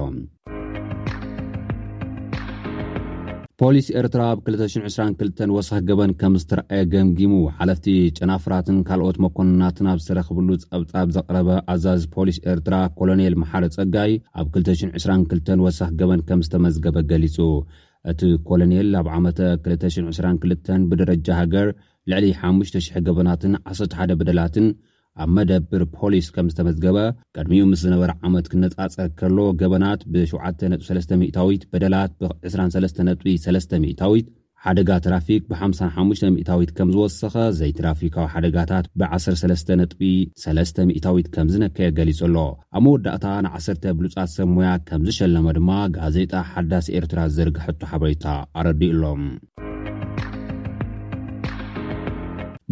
ፖሊስ ኤርትራ ኣብ 222 ወሰኽ ገበን ከም ዝተረኣየ ገምጊሙ ሓለፍቲ ጨናፍራትን ካልኦት መኮንናትን ኣብ ዝተረኽብሉ ጸብጻብ ዘቕረበ ኣዛዚ ፖሊስ ኤርትራ ኮሎኔል መሓረ ጸጋይ ኣብ 222 ወሰኽ ገበን ከም ዝተመዝገበ ገሊጹ እቲ ኮሎኔል ኣብ ዓመተ 222 ብደረጃ ሃገር ልዕሊ 5,000 ገበናትን 11 በደላትን ኣብ መደብር ፖሊስ ከም ዝተመዝገበ ቅድሚኡ ምስ ዝነበረ ዓመት ክነጻጸር ከሎ ገበናት ብ7.3 ሚእታዊት፣ በደላት ብ23 ነጥቢ 3 ሚእታዊት፣ ሓደጋ ትራፊክ ብ55 ሚእታዊት ከም ዝወሰኸ፣ ዘይትራፊካዊ ሓደጋታት ብ13 ነጥቢ 3 ሚእታዊት ከም ዝነከየ ገሊጹ ኣሎ። ኣብ መወዳእታ ንዓሰርተ ብሉጻት ሰብ ሞያ ከም ዝሸለመ ድማ ጋዜጣ ሓዳስ ኤርትራ ዝዘርግሐቶ ሓበሬታ ኣረዲኡ ኣሎ።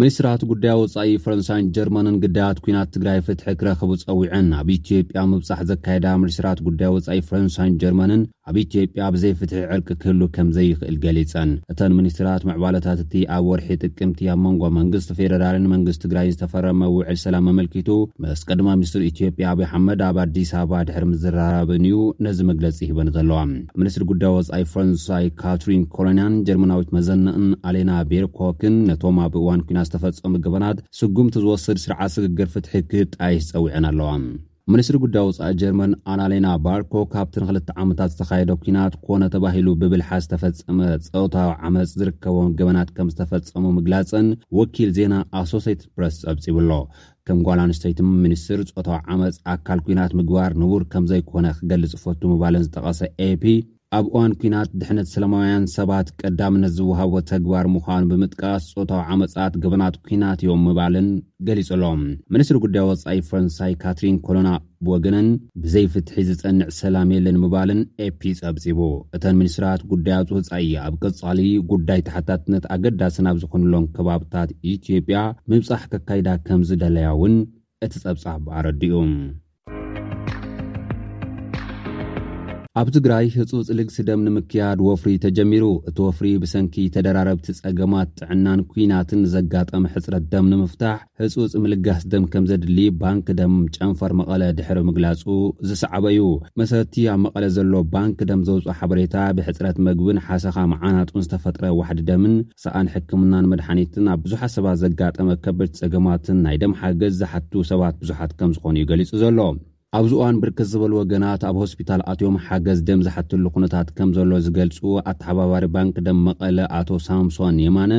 ሚኒስትራት ጉዳይ ወፃኢ ፈረንሳይን ጀርመንን ግዳያት ኩናት ትግራይ ፍትሒ ክረኽቡ ፀዊዐን ናብ ኢትዮጵያ ምብፃሕ ዘካየዳ ሚኒስትራት ጉዳይ ወፃኢ ፈረንሳይን ጀርመንን ኣብ ኢትዮጵያ ብዘይ ፍትሒ ዕርቂ ክህሉ ከም ዘይኽእል ገሊፀን እተን ሚኒስትራት ምዕባለታት እቲ ኣብ ወርሒ ጥቅምቲ ኣብ መንጎ መንግስቲ ፌደራልን መንግስቲ ትግራይ ዝተፈረመ ውዕል ሰላም ኣመልኪቱ ምስ ቀድማ ሚኒስትር ኢትዮጵያ ኣብዪ ኣሕመድ ኣብ ኣዲስ ኣበባ ድሕሪ ምዝራራብን እዩ ነዚ መግለፂ ሂበን ዘለዋ ሚኒስትሪ ጉዳይ ወፃኢ ፈረንሳይ ካትሪን ኮሎንያን ጀርመናዊት መዘንእን ኣሌና ቤርኮክን ነቶም ኣብ እዋን ኩና ዝተፈፀሙ ገበናት ስጉምቲ ዝወስድ ስርዓት ስግግር ፍትሒ ክጣይሽ ፀዊዐን ኣለዋ ሚኒስትሪ ጉዳይ ወፃኢ ጀርመን ኣናሌና ባርኮ ካብቲ ንክልተ ዓመታት ዝተኻየደ ኩናት ኮነ ተባሂሉ ብብልሓት ዝተፈፀመ ፀውታዊ ዓመፅ ዝርከቦም ገበናት ከም ዝተፈፀሙ ምግላፀን ወኪል ዜና ኣሶሴትድ ፕረስ ፀብፂቡሎ ከም ጓል ኣንስተይቲ ሚኒስትር ጾታዊ ዓመጽ ኣካል ኲናት ምግባር ንቡር ከም ዘይኮነ ክገልጽ እፈቱ ምባለን ዝጠቐሰ ኤፒ ኣብ እዋን ኲናት ድሕነት ሰለማውያን ሰባት ቀዳምነት ዝወሃቦ ተግባር ምዃኑ ብምጥቃስ ጾታዊ ዓመጻት ገበናት ኲናት እዮም ምባልን ገሊጹ ኣሎ። ሚኒስትሪ ጉዳይ ወጻኢ ፈረንሳይ ካትሪን ኮሎና ብወገነን ብዘይ ፍትሒ ዝጸንዕ ሰላም የለን ምባለን ኤፒ ጸብጺቡ። እተን ሚኒስትራት ጉዳያት ወጻኢ ኣብ ቀጻሊ ጉዳይ ተሓታትነት ኣገዳሲ ናብ ዝኾኑሎም ከባብታት ኢትዮጵያ ምብጻሕ ከካይዳ ከምዝደለያ እውን እቲ ጸብጻብ ኣረዲኡ። ኣብ ትግራይ ህፁፅ ልግሲ ደም ንምክያድ ወፍሪ ተጀሚሩ። እቲ ወፍሪ ብሰንኪ ተደራረብቲ ፀገማት ጥዕናን ኩናትን ዘጋጠመ ሕፅረት ደም ንምፍታሕ ህጹጽ ምልጋስ ደም ከምዘድሊ ባንክ ደም ጨንፈር መቐለ ድሕሪ ምግላጹ ዝሰዓበ እዩ። መሰረት'ቲ ኣብ መቐለ ዘሎ ባንክ ደም ዘውጽኦ ሓበሬታ ብሕጽረት መግብን ሓሰኻ መዓናጡን ዝተፈጥረ ዋሕዲ ደምን ሰኣን ሕክምናን መድሓኒትን ኣብ ብዙሓት ሰባት ዘጋጠመ ከበድቲ ጸገማትን ናይ ደም ሓገዝ ዝሓቱ ሰባት ብዙሓት ከምዝኾኑ እዩ ገሊጹ ዘሎ። ኣብዚ እዋን ብርክት ዝበሉ ወገናት ኣብ ሆስፒታል ኣትዮም ሓገዝ ደም ዝሓትሉ ኩነታት ከምዘሎ ዝገልጹ ኣተሓባባሪ ባንክ ደም መቐለ ኣቶ ሳምሶን የማነ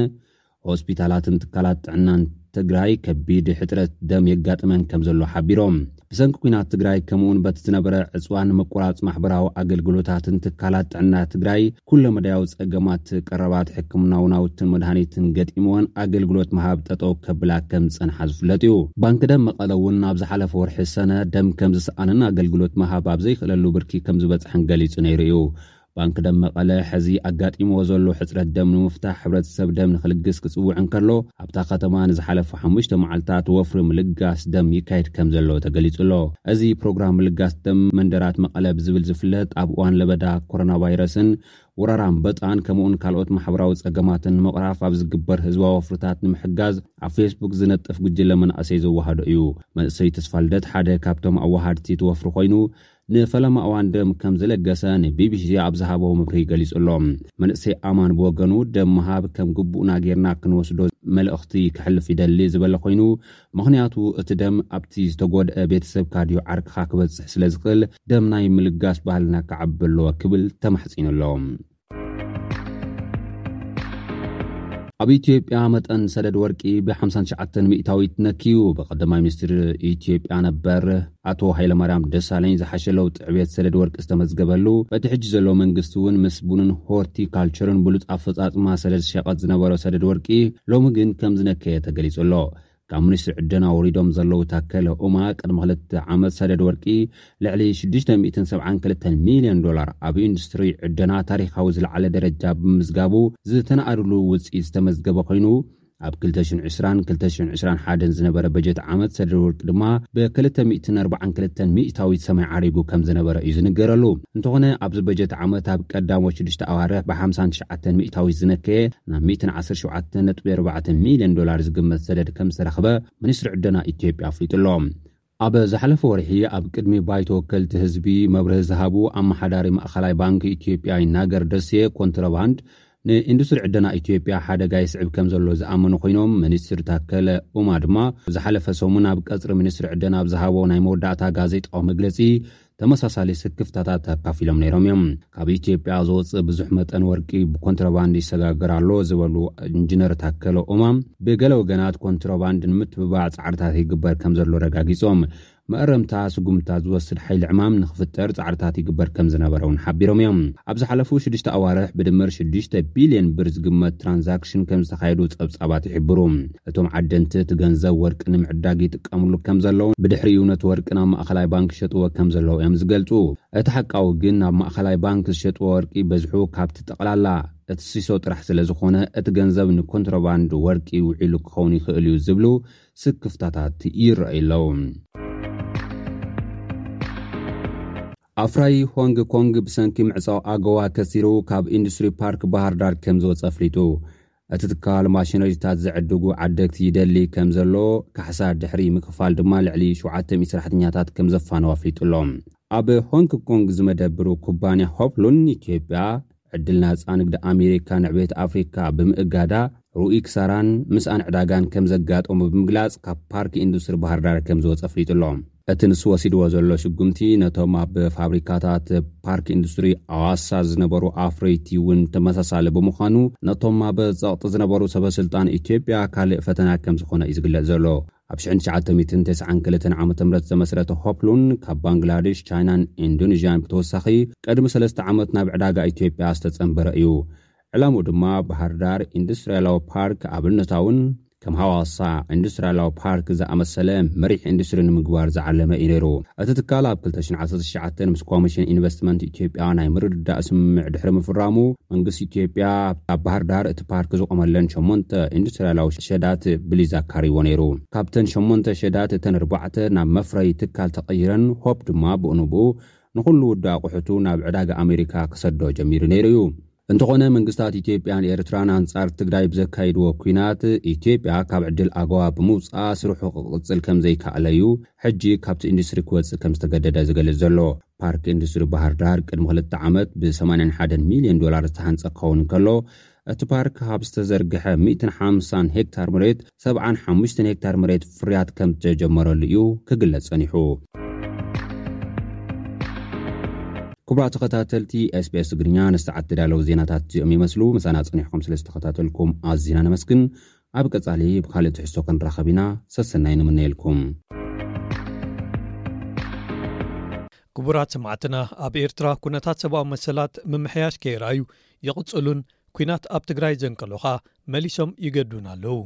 ሆስፒታላትን ትካላት ጥዕናን ትግራይ ከቢድ ሕፅረት ደም የጋጥመን ከም ዘሎ ሓቢሮም። ብሰንኪ ኩናት ትግራይ ከምኡውን በቲ ዝነበረ ዕፅዋን ምቁራፅ ማሕበራዊ ኣገልግሎታትን ትካላት ጥዕና ትግራይ ኩለመዳያዊ ፀገማት ቀረባት ሕክምናዊ ናውትን መድሃኒትን ገጢምወን ኣገልግሎት ምሃብ ጠጠው ከብላ ከም ዝፀንሓ ዝፍለጥ እዩ። ባንኪ ደም መቐለ እውን ኣብ ዝሓለፈ ወርሒ ሰነ ደም ከም ዝሰኣንን ኣገልግሎት ምሃብ ኣብ ዘይክእለሉ ብርኪ ከም ዝበፅሐን ገሊፁ ነይሩ እዩ። ባንኪ ደም መቐለ ሕዚ ኣጋጢምዎ ዘሎ ሕፅረት ደም ንምፍታሕ ሕብረተሰብ ደም ንክልግስ ክፅውዕ እንከሎ ኣብታ ከተማ ንዝሓለፉ ሓሙሽተ መዓልታት ወፍሪ ምልጋስ ደም ይካየድ ከምዘሎ ተገሊፁ ኣሎ። እዚ ፕሮግራም ምልጋስ ደም መንደራት መቐለ ብዝብል ዝፍለጥ ኣብ እዋን ለበዳ ኮሮናቫይረስን ወረራ ኣንበጣን ከምኡውን ካልኦት ማሕበራዊ ፀገማትን ንምቕራፍ ኣብ ዝግበር ህዝባዊ ወፍርታት ንምሕጋዝ ኣብ ፌስቡክ ዝነጥፍ ጉጅለ መናእሰይ ዘወሃዶ እዩ። መንእሰይ ተስፋልደት ሓደ ካብቶም ኣወሃድቲ እቲ ወፍሪ ኮይኑ ንፈለማ እዋን ደም ከም ዝለገሰ ንቢቢሲ ኣብ ዝሃቦ መብርሂ ገሊጹ ኣሎ። መንእሰይ ኣማን ብወገኑ ደም ምሃብ ከም ግቡእና ጌርና ክንወስዶ መልእኽቲ ከሕልፍ ይደሊ ዝበለ ኮይኑ፣ ምኽንያቱ እቲ ደም ኣብቲ ዝተጎድኣ ቤተሰብካ ድዩ ዓርክኻ ክበጽሕ ስለዝኽእል ደም ናይ ምልጋስ ባህልና ክዓቢ ኣለዎ ክብል ተማሕጺኑ ኣሎ። ኣብ ኢትዮጵያ መጠን ሰደድ ወርቂ ብ59 ሚእታዊት ነክዩ ብቀዳማይ ሚኒስትሪ ኢትዮጵያ ነበር ኣቶ ሃይለማርያም ደሳለኝ ዝሓሸ ለውጢ ዕብት ሰደድ ወርቂ ዝተመዝገበሉ በቲ ሕጂ ዘሎ መንግስቲ እውን ምስ ቡንን ሆርቲ ካልቸርን ብሉፅ ኣፈፃፅማ ሰደድ ሸቐት ዝነበሮ ሰደድ ወርቂ ሎሚ ግን ከምዝነከየ ተገሊፁ ኣሎ ካብ ሚኒስትሪ ዕደና ወሪዶም ዘለዉ ታከለ ኡማ ቅድሚ ክልተ ዓመት ሰደድ ወርቂ ልዕሊ 672 ሚልዮን ዶላር ኣብ ኢንዱስትሪ ዕደና ታሪኻዊ ዝለዓለ ደረጃ ብምምዝጋቡ ዝተነኣድሉ ውፅኢት ዝተመዝገበ ኮይኑ ኣብ 2020ን 2021ን ዝነበረ በጀት ዓመት ሰደድ ወርቂ ድማ ብ242 ሚእታዊት ሰማይ ዓሪጉ ከም ዝነበረ እዩ ዝንገረሉ። እንተኾነ ኣብዚ በጀት ዓመት ኣብ ቀዳሞት ሽዱሽተ ኣዋርሕ ብ59 ሚእታዊት ዝነከየ ናብ ሚእትን ዓሰርተ ሸውዓተን ነጥቢ ኣርባዕተ ሚልዮን ዶላር ዝግመት ሰደድ ከም ዝተረኽበ ሚኒስትሪ ዕደና ኢትዮጵያ ኣፍሊጡ ኣሎ። ኣብ ዝሓለፈ ወርሒ ኣብ ቅድሚ ባይቶ ወከልቲ ህዝቢ መብርሂ ዝሃቡ ኣመሓዳሪ ማእኸላይ ባንኪ ኢትዮጵያ ይናገር ደሴ ኮንትሮባንድ ንኢንዱስትሪ ዕደና ኢትዮጵያ ሓደጋ የስዕብ ከም ዘሎ ዝኣመኑ ኮይኖም ሚኒስትር ታከለ ኡማ ድማ ዝሓለፈ ሰሙን ኣብ ቀፅሪ ሚኒስትሪ ዕደና ኣብ ዝሃቦ ናይ መወዳእታ ጋዜጣዊ መግለፂ ተመሳሳሊ ስክፍታታት ኣካፊሎም ነይሮም እዮም። ካብ ኢትዮጵያ ዝወፅእ ብዙሕ መጠን ወርቂ ብኮንትሮባንድ ይሰጋገር ኣሎ ዝበሉ ኢንጂነር ታከለ ኡማ ብገለ ወገናት ኮንትሮባንድ ንምትብባዕ ፃዕርታት ይግበር ከም ዘሎ ረጋጊፆም መእረምታ ስጉምታ ዝወስድ ሓይሊ ዕማም ንክፍጠር ፃዕርታት ይግበር ከም ዝነበረ እውን ሓቢሮም እዮም ኣብ ዝሓለፉ ሽዱሽተ ኣዋርሕ ብድምር ሽዱሽተ ቢልዮን ብር ዝግመት ትራንዛክሽን ከም ዝተካየዱ ፀብፃባት ይሕብሩ እቶም ዓደንቲ እቲ ገንዘብ ወርቂ ንምዕዳግ ይጥቀምሉ ከም ዘለዉን ብድሕሪኡ ነቲ ወርቂ ናብ ማእኸላይ ባንክ ይሸጥዎ ከም ዘለዉ እዮም ዝገልፁ። እቲ ሓቃዊ ግን ናብ ማእኸላይ ባንክ ዝሸጥዎ ወርቂ በዝሑ ካብቲ ጠቕላላ እቲ ሲሶ ጥራሕ ስለ ዝኾነ እቲ ገንዘብ ንኮንትሮባንድ ወርቂ ውዒሉ ክኸውን ይኽእል እዩ ዝብሉ ስክፍታታት ይረኣዩ ኣለዉ። ኣፍራዪ ሆንግ ኮንግ ብሰንኪ ምዕፃው ኣጎዋ ከሲሩ ካብ ኢንዱስትሪ ፓርክ ባህርዳር ከም ዝወፀ ኣፍሊጡ። እቲ ትካል ማሽነሪታት ዝዕድጉ ዓደግቲ ይደሊ ከም ዘሎ፣ ካሕሳ ድሕሪ ምክፋል ድማ ልዕሊ ሸውዓተ ሚእቲ ሰራሕተኛታት ከም ዘፋነው ኣፍሊጡ ኣሎ። ኣብ ሆንግ ኮንግ ዝመደብሩ ኩባንያ ሆፕሉን ኢትዮጵያ፣ ዕድል ናጻ ንግዲ ኣሜሪካ ንዕቤት ኣፍሪካ ብምእጋዳ ርኡይ ክሳራን ምስኣን ዕዳጋን ከም ዘጋጠሞ ብምግላጽ ካብ ፓርክ ኢንዱስትሪ ባህርዳር ከም ዝወጸ ኣፍሊጡ ኣሎ። እቲ ንሱ ወሲድዎ ዘሎ ስጉምቲ ነቶም ኣብ ፋብሪካታት ፓርክ ኢንዱስትሪ ኣዋሳ ዝነበሩ ኣፍረይቲ እውን ተመሳሳሊ ብምዃኑ ነቶም ኣብ ጸቕጢ ዝነበሩ ሰበስልጣን ኢትዮጵያ ካልእ ፈተና ከም ዝኾነ እዩ ዝግለጽ ዘሎ። ኣብ ሽሕን ትሽዓተ ሚእትን ተስዓን ክልተን ዓመተ ምህረት ዝተመስረተ ሆፕሉን ካብ ባንግላዴሽ፣ ቻይናን ኢንዶነዥያን ብተወሳኺ ቅድሚ ሰለስተ ዓመት ናብ ዕዳጋ ኢትዮጵያ ዝተጸንበረ እዩ። ዕላምኡ ድማ ባህርዳር ኢንዱስትሪያላዊ ፓርክ ኣብነታውን ከም ሃዋሳ ኢንዱስትሪያላዊ ፓርክ ዝኣመሰለ መሪሕ ኢንዱስትሪ ንምግባር ዝዓለመ እዩ ነይሩ። እቲ ትካል ኣብ ክልተ ሽሕን ዓሰርተ ትሽዓተን ምስ ኮሚሽን ኢንቨስትመንት ኢትዮጵያ ናይ ምርድዳእ ስምምዕ ድሕሪ ምፍራሙ መንግስቲ ኢትዮጵያ ኣብ ባህርዳር እቲ ፓርክ ዝቖመለን ሸሞንተ ኢንዱስትሪያላዊ ሸዳት ብሊዝ ኣካርይዎ ነይሩ። ካብተን ሸሞንተ ሸዳት እተን ኣርባዕተ ናብ መፍረዪ ትካል ተቐይረን ሆፕ ድማ ብኡንብኡ ንኹሉ ውዲ ኣቑሑቱ ናብ ዕዳጋ ኣሜሪካ ክሰዶ ጀሚሩ ነይሩ እዩ። እንተኾነ መንግስታት ኢትዮጵያን ኤርትራን ኣንጻር ትግራይ ብዘካይድዎ ኲናት፣ ኢትዮጵያ ካብ ዕድል ኣጎዋ ብምውጽኣ ስርሑ ክቕጽል ከምዘይካኣለ እዩ ሕጂ ካብቲ ኢንዱስትሪ ክወጽእ ከምዝተገደደ ዝገልጽ ዘሎ። ፓርክ ኢንዱስትሪ ባህርዳር ቅድሚ ክልተ ዓመት ብ ሰማንያን ሓደን ሚልዮን ዶላር ዝተሃንጸ ክኸውን እንከሎ፣ እቲ ፓርክ ካብ ዝተዘርግሐ ሚእትን ሓምሳን ሄክታር መሬት ሰብዓን ሓሙሽተን ሄክታር መሬት ፍርያት ከምዝተጀመረሉ እዩ ክግለጽ ጸኒሑ። ክቡራት ተኸታተልቲ SBS ትግርኛ ንሰዓት ዝተዳለዉ ዜናታት እዚኦም ይመስሉ። ምሳና ጸኒሕኩም ስለ ዝተኸታተልኩም ኣዚና ነመስግን። ኣብ ቀጻሊ ብካልእ ትሕዝቶ ክንራኸብ ኢና። ሰሰናይ ንምነየልኩም። ክቡራት ሰማዕትና ኣብ ኤርትራ ኩነታት ሰብኣዊ መሰላት ምምሕያሽ ከይርኣዩ ይቕጽሉን ኩናት ኣብ ትግራይ ዘንቀሎ ከኣ መሊሶም ይገድዱን ኣለዉ።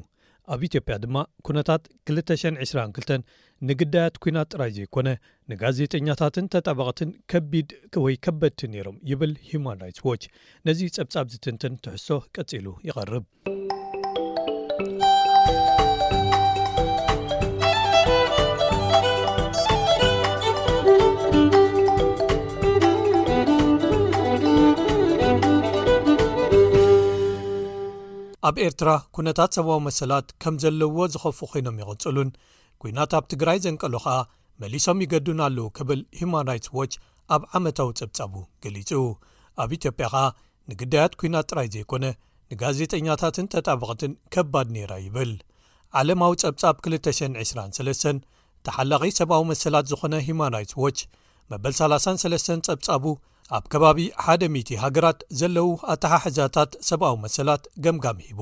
ኣብ ኢትዮጵያ ድማ ኩነታት ክልተ ሽሕን ዕስራን ክልተን ንግዳያት ኩናት ጥራይ ዘይኮነ ንጋዜጠኛታትን ተጣበቕትን ከቢድ ወይ ከበድቲ ነይሮም ይብል ሂዩማን ራይትስ ዎች ነዚ ጸብጻብ ዝትንትን ትሕዝቶ ቀጺሉ ይቐርብ። ኣብ ኤርትራ ኩነታት ሰብዊ መሰላት ከም ዘለዎ ዝኸፉ ኮይኖም ይቕጽሉን ኩናት ኣብ ትግራይ ዘንቀሎ ከኣ መሊሶም ይገዱን ኣለዉ ክብል ሁማን ራይትስ ዎች ኣብ ዓመታዊ ጸብጻቡ ገሊጹ ኣብ ኢትዮጵያ ከኣ ንግዳያት ኲናት ጥራይ ዘይኮነ ንጋዜጠኛታትን ተጣበቕትን ከባድ ነይራ ይብል ዓለማዊ ጸብጻብ 223 ተሓላቒ ሰብኣዊ መሰላት ዝዀነ ሂማን ራይትስ ዎች መበል 33 ጸብጻቡ ኣብ ከባቢ ሓደ00 ሃገራት ዘለዉ ኣተሓሕዛታት ሰብኣዊ መሰላት ገምጋም ሂቡ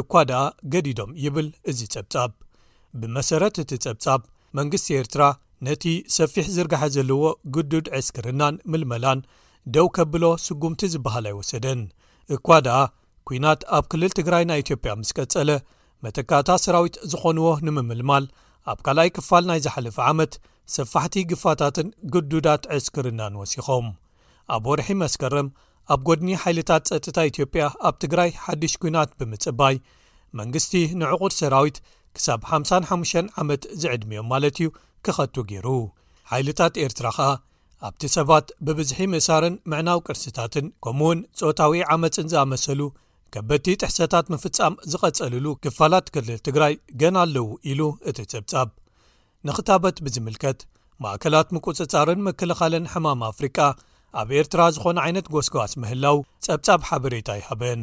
እኳ ደኣ ገዲዶም ይብል እዚ ጸብጻብ። ብመሰረት እቲ ጸብጻብ፣ መንግስቲ ኤርትራ ነቲ ሰፊሕ ዝርጋሐ ዘለዎ ግዱድ ዕስክርናን ምልመላን ደው ከብሎ ስጉምቲ ዝበሃል ኣይወሰደን። እኳ ደኣ ኲናት ኣብ ክልል ትግራይ ናይ ኢትዮጵያ ምስ ቀጸለ፣ መተካእታ ሰራዊት ዝኾንዎ ንምምልማል ኣብ ካልኣይ ክፋል ናይ ዝሓለፈ ዓመት ሰፋሕቲ ግፋታትን ግዱዳት ዕስክርናን ወሲኾም። ኣብ ወርሒ መስከረም ኣብ ጎድኒ ሓይልታት ጸጥታ ኢትዮጵያ ኣብ ትግራይ ሓድሽ ኩናት ብምጽባይ መንግስቲ ንዕቑር ሰራዊት ክሳብ 55 ዓመት ዝዕድሚዮም ማለት እዩ ክኸቱ ገይሩ ሓይልታት ኤርትራ ኸኣ ኣብቲ ሰባት ብብዝሒ ምእሳርን ምዕናው ቅርስታትን ከምኡ ውን ጾታዊ ዓመፅን ዝኣመሰሉ ከበቲ ጥሕሰታት ምፍጻም ዝቐጸልሉ ክፋላት ክልል ትግራይ ገና ኣለዉ ኢሉ እቲ ጸብጻብ ንክታበት ብዝምልከት ማእከላት ምቁጽጻርን ምክልኻልን ሕማም ኣፍሪቃ ኣብ ኤርትራ ዝኾነ ዓይነት ጎስጓስ ምህላው ጸብጻብ ሓበሬታ ኣይሃበን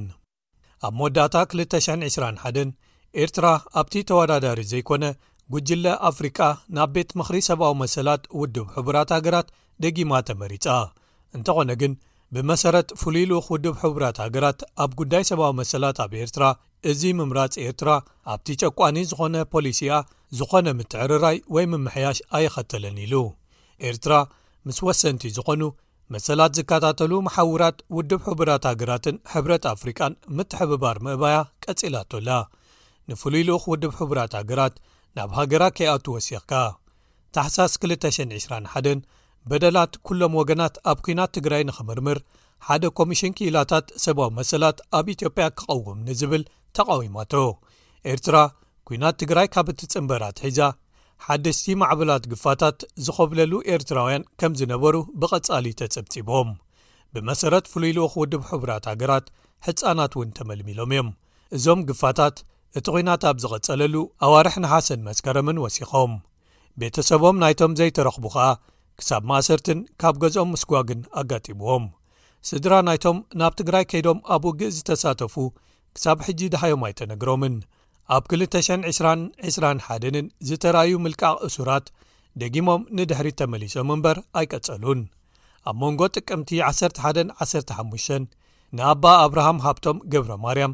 ኣብ መወዳእታ 221 ኤርትራ ኣብቲ ተወዳዳሪ ዘይኮነ ጉጅለ ኣፍሪቃ ናብ ቤት ምክሪ ሰብኣዊ መሰላት ውድብ ሕቡራት ሃገራት ደጊማ ተመሪጻ እንተኾነ ግን ብመሰረት ፍሉይ ልኡኽ ውድብ ሕቡራት ሃገራት ኣብ ጉዳይ ሰብኣዊ መሰላት ኣብ ኤርትራ እዚ ምምራጽ ኤርትራ ኣብቲ ጨቋኒ ዝኾነ ፖሊሲኣ ዝኾነ ምትዕርራይ ወይ ምምሕያሽ ኣይኸተለን ኢሉ ኤርትራ ምስ ወሰንቲ ዝኾኑ መሰላት ዝከታተሉ መሓውራት ውድብ ሕቡራት ሃገራትን ሕብረት ኣፍሪቃን ምትሕብባር ምእባያ ቀጺላቶላ ንፍሉይ ልኡኽ ውድብ ሕቡራት ሃገራት ናብ ሃገራ ከይኣቱ ወሲኽካ ታሕሳስ 221 በደላት ኩሎም ወገናት ኣብ ኩናት ትግራይ ንኽምርምር ሓደ ኮሚሽን ክኢላታት ሰብዊ መሰላት ኣብ ኢትዮጵያ ክቐውም ንዝብል ተቓዊማቶ ኤርትራ ኩናት ትግራይ ካብ እትጽምበራት ሒዛ ሓደስቲ ማዕበላት ግፋታት ዝኾብለሉ ኤርትራውያን ከም ዝነበሩ ብቐጻሊ ተጸብጺቦም ብመሰረት ፍሉይ ልኡኽ ውድብ ሕቡራት ሃገራት ሕፃናት እውን ተመልሚሎም እዮም እዞም ግፋታት እቲ ኩናት ኣብ ዝቐጸለሉ ኣዋርሕ ንሓሰን መስከረምን ወሲኾም ቤተሰቦም ናይቶም ዘይተረኽቡ ከኣ ክሳብ ማእሰርትን ካብ ገዝኦም ምስጓግን ኣጋጢምዎም ስድራ ናይቶም ናብ ትግራይ ከይዶም ኣብ ውግእ ዝተሳተፉ ክሳብ ሕጂ ድሃዮም ኣይተነግሮምን ኣብ 22021ን ዝተረኣዩ ምልቃቕ እሱራት ደጊሞም ንድሕሪት ተመሊሶም እምበር ኣይቀጸሉን ኣብ መንጎ ጥቅምቲ 11 15 ንኣባ ኣብርሃም ሃብቶም ገብረ ማርያም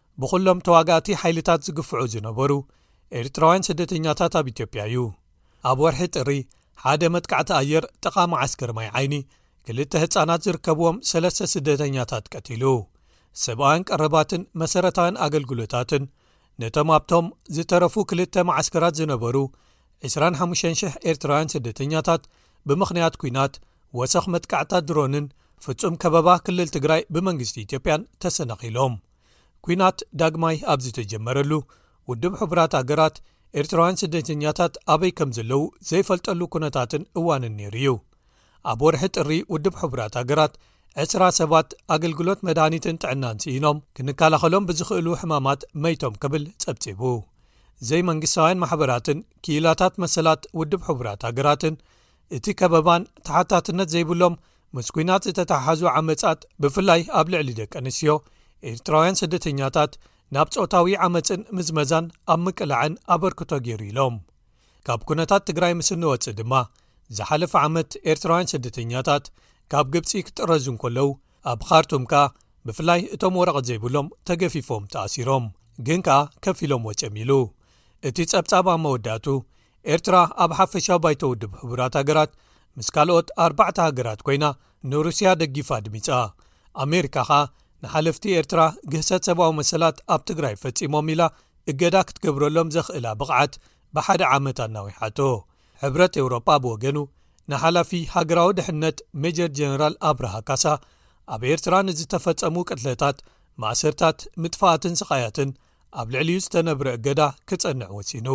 ብዅሎም ተዋጋእቲ ሓይልታት ዝግፍዑ ዝነበሩ ኤርትራውያን ስደተኛታት ኣብ ኢትዮጵያ እዩ ኣብ ወርሒ ጥሪ ሓደ መጥቃዕቲ ኣየር ጥቓ መዓስከር ማይ ዓይኒ ክልተ ህፃናት ዝርከብዎም ሰለስተ ስደተኛታት ቀቲሉ ሰብኣውያን ቀረባትን መሰረታውያን ኣገልግሎታትን ነቶም ኣብቶም ዝተረፉ ክልተ መዓስከራት ዝነበሩ 25,000 ኤርትራውያን ስደተኛታት ብምኽንያት ኲናት፣ ወሰኽ መጥቃዕትታት ድሮንን ፍጹም ከበባ ክልል ትግራይ ብመንግስቲ ኢትዮጵያን ተሰናኺሎም። ኲናት ዳግማይ ኣብ ዝተጀመረሉ፣ ውድብ ሕቡራት ሃገራት ኤርትራውያን ስደተኛታት ኣበይ ከም ዘለዉ ዘይፈልጠሉ ኩነታትን እዋንን ነይሩ እዩ። ኣብ ወርሒ ጥሪ ውድብ ሕቡራት ሃገራት ዕስራ ሰባት ኣገልግሎት መድሃኒትን ጥዕናን ስኢኖም ክንከላኸሎም ብዝኽእሉ ሕማማት መይቶም ክብል ጸብጺቡ ዘይመንግስታውያን ማሕበራትን ክኢላታት መሰላት ውድብ ሕቡራት ሃገራትን እቲ ከበባን ተሓታትነት ዘይብሎም ምስ ኩናት ዝተተሓሓዙ ዓመጻት ብፍላይ ኣብ ልዕሊ ደቂ ኣንስትዮ ኤርትራውያን ስደተኛታት ናብ ፆታዊ ዓመፅን ምዝመዛን ኣብ ምቅላዕን ኣበርክቶ ገይሩ ኢሎም ካብ ኩነታት ትግራይ ምስ እንወፅእ ድማ ዝሓለፈ ዓመት ኤርትራውያን ስደተኛታት ካብ ግብፂ ክጥረዙ እንከለዉ ኣብ ኻርቱም ከኣ ብፍላይ እቶም ወረቐት ዘይብሎም ተገፊፎም ተኣሲሮም ግን ከኣ ከፊ ኢሎም ወፅም ኢሉ እቲ ጸብጻብ ኣብ መወዳእቱ ኤርትራ ኣብ ሓፈሻ ባይተ ውድብ ሕቡራት ሃገራት ምስ ካልኦት ኣርባዕተ ሃገራት ኮይና ንሩስያ ደጊፋ ድሚጻ ኣሜሪካ ኸኣ ንሓለፍቲ ኤርትራ ግህሰት ሰብኣዊ መሰላት ኣብ ትግራይ ፈጺሞም ኢላ እገዳ ክትገብረሎም ዘኽእላ ብቕዓት ብሓደ ዓመት ኣናዊሓቶ ሕብረት ኤውሮጳ ብወገኑ ንሓላፊ ሃገራዊ ድሕነት ሜጀር ጀነራል ኣብርሃ ካሳ ኣብ ኤርትራ ንዝተፈጸሙ ቅትለታት ማእሰርታት ምጥፋኣትን ስቓያትን ኣብ ልዕሊኡ ዝተነብረ እገዳ ክጸንዕ ወሲኑ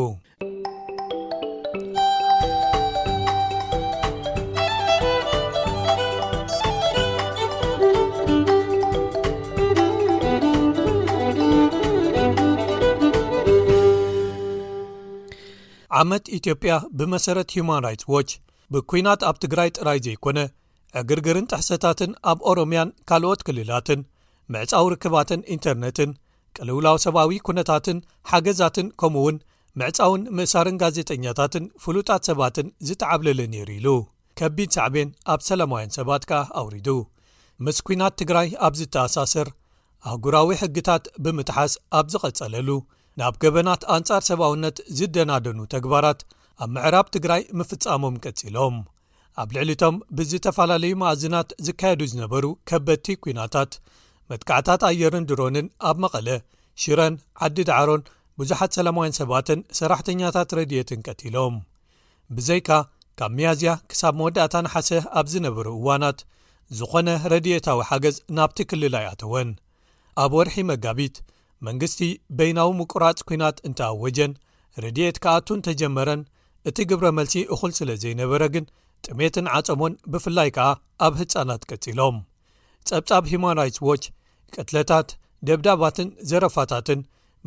ዓመት ኢትዮጵያ ብመሰረት ሁማን ራይትስ ዎች ብኲናት ኣብ ትግራይ ጥራይ ዘይኮነ ዕግርግርን ጥሕሰታትን ኣብ ኦሮምያን ካልኦት ክልላትን ምዕጻው ርክባትን ኢንተርነትን ቅልውላው ሰብኣዊ ኩነታትን ሓገዛትን ከምኡ እውን ምዕፃውን ምእሳርን ጋዜጠኛታትን ፍሉጣት ሰባትን ዝተዓብለለ ነይሩ ኢሉ ከቢድ ሳዕቤን ኣብ ሰላማውያን ሰባት ከኣ ኣውሪዱ ምስ ኩናት ትግራይ ኣብ ዝተኣሳሰር ኣህጉራዊ ሕግታት ብምጥሓስ ኣብ ዝቐጸለሉ ናብ ገበናት ኣንጻር ሰብኣውነት ዝደናደኑ ተግባራት ኣብ ምዕራብ ትግራይ ምፍጻሞም ቀጺሎም ኣብ ልዕሊቶም ብዝተፈላለዩ መኣዝናት ዝካየዱ ዝነበሩ ከበድቲ ኲናታት መጥቃዕታት ኣየርን ድሮንን ኣብ መቐለ ሽረን ዓዲ ዳዕሮን ብዙሓት ሰላማውያን ሰባትን ሰራሕተኛታት ረድትን ቀቲሎም ብዘይካ ካብ መያዝያ ክሳብ መወዳእታ ንሓሰ ኣብ ዝነበሩ እዋናት ዝኾነ ረድታዊ ሓገዝ ናብቲ ክልል ኣይኣተወን ኣብ ወርሒ መጋቢት መንግስቲ በይናዊ ምቁራፅ ኩናት እንተኣወጀን ረድት ክኣቱን ተጀመረን እቲ ግብረ መልሲ እኹል ስለ ዘይነበረ ግን ጥሜትን ዓፀሞን ብፍላይ ከኣ ኣብ ህፃናት ቀፂሎም ፀብፃብ ሂማን ራይትስ ዎች ቅትለታት ደብዳባትን ዘረፋታትን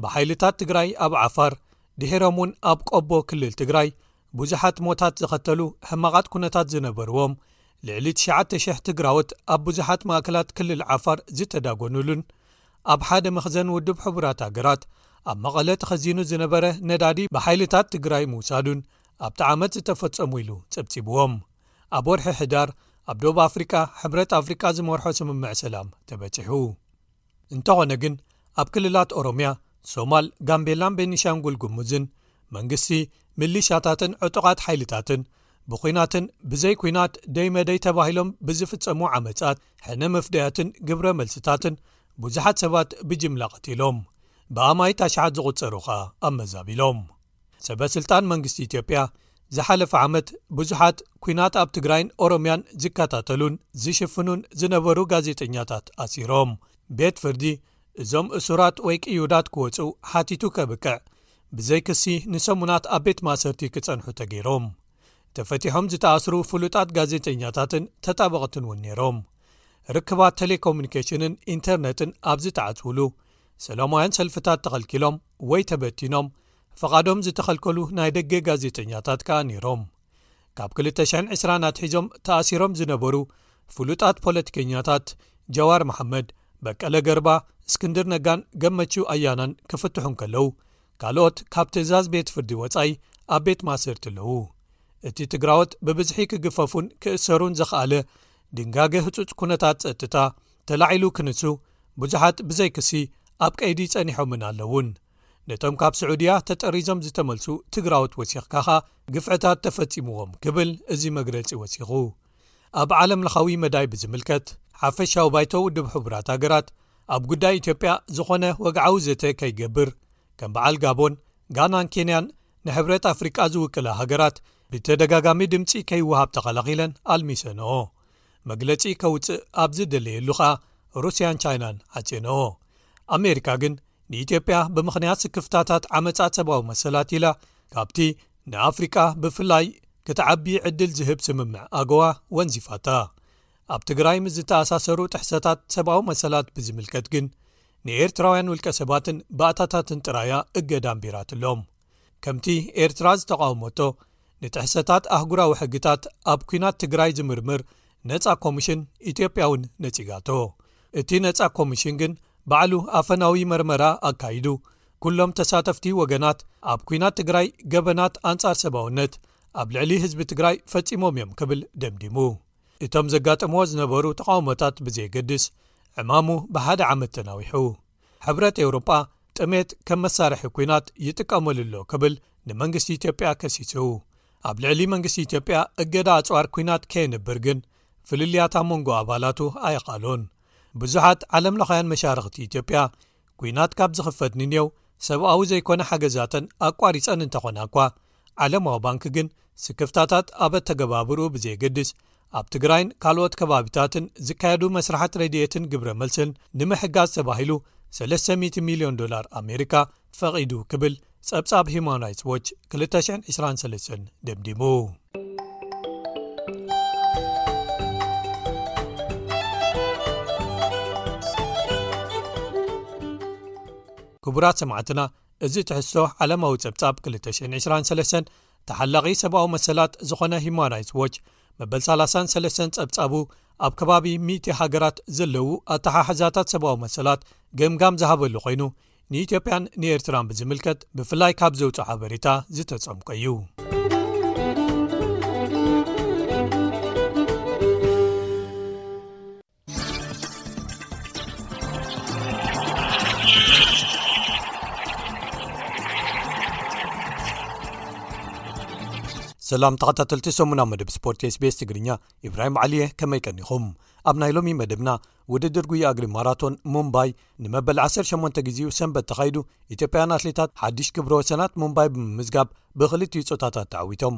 ብሓይልታት ትግራይ ኣብ ዓፋር ድሒሮም እውን ኣብ ቆቦ ክልል ትግራይ ብዙሓት ሞታት ዘኸተሉ ሕማቓት ኩነታት ዝነበርዎም ልዕሊ 9,0000 ትግራዎት ኣብ ብዙሓት ማእከላት ክልል ዓፋር ዝተዳጎኑሉን ኣብ ሓደ መኽዘን ውድብ ሕቡራት ሃገራት ኣብ መቐለ ተኸዚኑ ዝነበረ ነዳዲ ብሓይልታት ትግራይ ምውሳዱን ኣብቲ ዓመት ዝተፈጸሙ ኢሉ ጸብጺብዎም ኣብ ወርሒ ሕዳር ኣብ ዶብ ኣፍሪቃ ሕብረት ኣፍሪቃ ዝመርሖ ስምምዕ ሰላም ተበጺሑ እንተኾነ ግን ኣብ ክልላት ኦሮምያ ሶማል ጋምቤላን ቤኒሻንጉል ጉሙዝን መንግስቲ ሚሊሻታትን ዕጡቓት ሓይልታትን ብኲናትን ብዘይ ኲናት ደይ መደይ ተባሂሎም ብዝፍጸሙ ዓመጻት ሕነ መፍደያትን ግብረ መልስታትን ብዙሓት ሰባት ብጅምላ ቀቲሎም ብኣማይት ኣሽሓት ዝቝጸሩ ኸኣ ኣመዛቢሎም ሰበ ስልጣን መንግስቲ ኢትዮጵያ ዝሓለፈ ዓመት ብዙሓት ኲናት ኣብ ትግራይን ኦሮምያን ዝከታተሉን ዝሽፍኑን ዝነበሩ ጋዜጠኛታት ኣሲሮም ቤት ፍርዲ እዞም እሱራት ወይ ቅዩዳት ክወጹ ሓቲቱ ከብቅዕ ብዘይ ክሲ ንሰሙናት ኣብ ቤት ማሰርቲ ክጸንሑ ተገይሮም። ተፈቲሖም ዝተኣስሩ ፍሉጣት ጋዜጠኛታትን ተጣበቕትን እውን ነይሮም። ርክባት ተሌኮሙኒኬሽንን ኢንተርነትን ኣብ ዝተዓጽዉሉ፣ ሰላማውያን ሰልፍታት ተኸልኪሎም ወይ ተበቲኖም፣ ፍቓዶም ዝተኸልከሉ ናይ ደገ ጋዜጠኛታት ከኣ ነይሮም። ካብ 20020 ኣትሒዞም ተኣሲሮም ዝነበሩ ፍሉጣት ፖለቲከኛታት ጀዋር መሓመድ በቀለ ገርባ እስክንድር ነጋን ገመቹ ኣያናን ክፍትሑ ከለዉ ካልኦት ካብ ትእዛዝ ቤት ፍርዲ ወፃኢ ኣብ ቤት ማእሰርቲ ኣለዉ እቲ ትግራዎት ብብዝሒ ክግፈፉን ክእሰሩን ዘኽኣለ ድንጋገ ህፁፅ ኩነታት ፀጥታ ተላዒሉ ክንሱ ብዙሓት ብዘይክሲ ኣብ ቀይዲ ፀኒሖምን ኣለዉን ነቶም ካብ ስዑድያ ተጠሪዞም ዝተመልሱ ትግራዎት ወሲኽካ ኸኣ ግፍዕታት ተፈጺምዎም ክብል እዚ መግለጺ ወሲኹ ኣብ ዓለም ለኻዊ መዳይ ብዝምልከት ሓፈሻዊ ባይቶ ውድብ ሕቡራት ሃገራት ኣብ ጉዳይ ኢትዮጵያ ዝኾነ ወግዓዊ ዘተ ከይገብር ከም በዓል ጋቦን ጋናን ኬንያን ንሕብረት ኣፍሪቃ ዝውክላ ሃገራት ብተደጋጋሚ ድምፂ ከይወሃብ ተኸላኺለን ኣልሚሰንኦ መግለፂ ከውፅእ ኣብ ዝደለየሉ ኸኣ ሩስያን ቻይናን ዓፂንኦ ኣሜሪካ ግን ንኢትዮጵያ ብምኽንያት ስክፍታታት ዓመፃት ሰብኣዊ መሰላት ኢላ ካብቲ ንኣፍሪቃ ብፍላይ ክትዓቢ ዕድል ዝህብ ስምምዕ ኣገዋ ወንዚፋታ ኣብ ትግራይ ምስ ዝተኣሳሰሩ ጥሕሰታት ሰብኣዊ መሰላት ብዝምልከት ግን ንኤርትራውያን ውልቀ ሰባትን ባእታታትን ጥራያ እገዳምቢራትሎም ከምቲ ኤርትራ ዝተቓወሞቶ ንጥሕሰታት ኣህጉራዊ ሕግታት ኣብ ኲናት ትግራይ ዝምርምር ነፃ ኮሚሽን ኢትዮጵያ እውን ነጺጋቶ እቲ ነፃ ኮሚሽን ግን ባዕሉ ኣፈናዊ መርመራ ኣካይዱ ኵሎም ተሳተፍቲ ወገናት ኣብ ኲናት ትግራይ ገበናት ኣንጻር ሰባውነት ኣብ ልዕሊ ህዝቢ ትግራይ ፈጺሞም እዮም ክብል ደምዲሙ እቶም ዘጋጠምዎ ዝነበሩ ተቓውሞታት ብዘየገድስ ዕማሙ ብሓደ ዓመት ተናዊሑ ሕብረት ኤውሮጳ ጥሜት ከም መሳርሒ ኲናት ይጥቀመሉ ኣሎ ክብል ንመንግስቲ ኢትዮጵያ ከሲሱ ኣብ ልዕሊ መንግስቲ ኢትዮጵያ እገዳ ኣጽዋር ኲናት ከየንብር ግን ፍልልያት ብ መንጎ ኣባላቱ ኣይቓሉን ብዙሓት ዓለምለኻያን መሻርኽቲ ኢትዮጵያ ኲናት ካብ ዝኽፈት ንንየው ሰብኣዊ ዘይኮነ ሓገዛተን ኣቋሪፀን እንተኾና እኳ ዓለማዊ ባንኪ ግን ስክፍታታት ኣብ ኣተገባብርኡ ብዘየገድስ ኣብ ትግራይን ካልኦት ከባቢታትን ዝካየዱ መስርሓት ረድኤትን ግብረ መልስን ንምሕጋዝ ተባሂሉ ሰለስተ ሚእቲ ሚልዮን ዶላር ኣሜሪካ ፈቒዱ ክብል ጸብጻብ ሂማን ራይትስ ዎች ክልተ ሽሕን ዕስራን ሰለስተን ደምዲሙ። ክቡራት ሰማዕትና እዚ ትሕዝቶ ዓለማዊ ጸብጻብ 223 ተሓላቒ ሰብኣዊ መሰላት ዝዀነ ሁማን ራይትስ ዎች መበል 33 ጸብጻቡ ኣብ ከባቢ 10 ሃገራት ዘለዉ ኣተሓሕዛታት ሰብኣዊ መሰላት ገምጋም ዝሃበሉ ኰይኑ ንኢትዮጵያን ንኤርትራን ብዝምልከት ብፍላይ ካብ ዘውጽእ ሓበሬታ ዝተጸምቀ እዩ ሰላም ተኸታተልቲ ሰሙና መደብ ስፖርት ስቤስ ትግርኛ ኢብራሂም ዓሊየ ከመይ ቀኒኹም ኣብ ናይ ሎሚ መደብና ውድድር ጉያ ኣግሪ ማራቶን ሙምባይ ንመበል 18 ግዜኡ ሰንበት ተኻይዱ ኢትዮጵያን ኣትሌታት ሓድሽ ክብሮ ሰናት ሙምባይ ብምምዝጋብ ብክልቲኡ ፆታታት ተዓዊቶም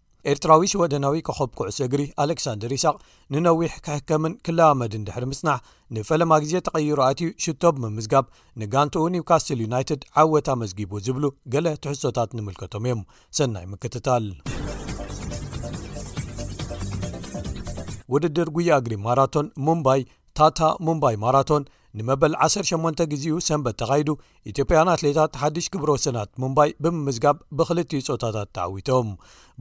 ኤርትራዊ ሽወደናዊ ኮኾብ ኩዕሶ እግሪ ኣሌክሳንደር ይሳቅ ንነዊሕ ክሕከምን ክለማመድን ድሕሪ ምጽናሕ ንፈለማ ግዜ ተቐይሩ ኣትዩ ሽቶ ብምምዝጋብ ንጋንትኡ ኒውካስትል ዩናይትድ ዓወት ኣመዝጊቡ ዝብሉ ገለ ትሕዝቶታት ንምልከቶም እዮም ሰናይ ምክትታል ውድድር ጉያ እግሪ ማራቶን ሙምባይ ታታ ሙምባይ ማራቶን ንመበል ዓሰር ሸሞንተ ግዜኡ ሰንበት ተኻይዱ ኢትዮጵያን ኣትሌታት ሓድሽ ክብረ ወሰናት ሙምባይ ብምምዝጋብ ብክልቲኡ ፆታታት ተዓዊቶም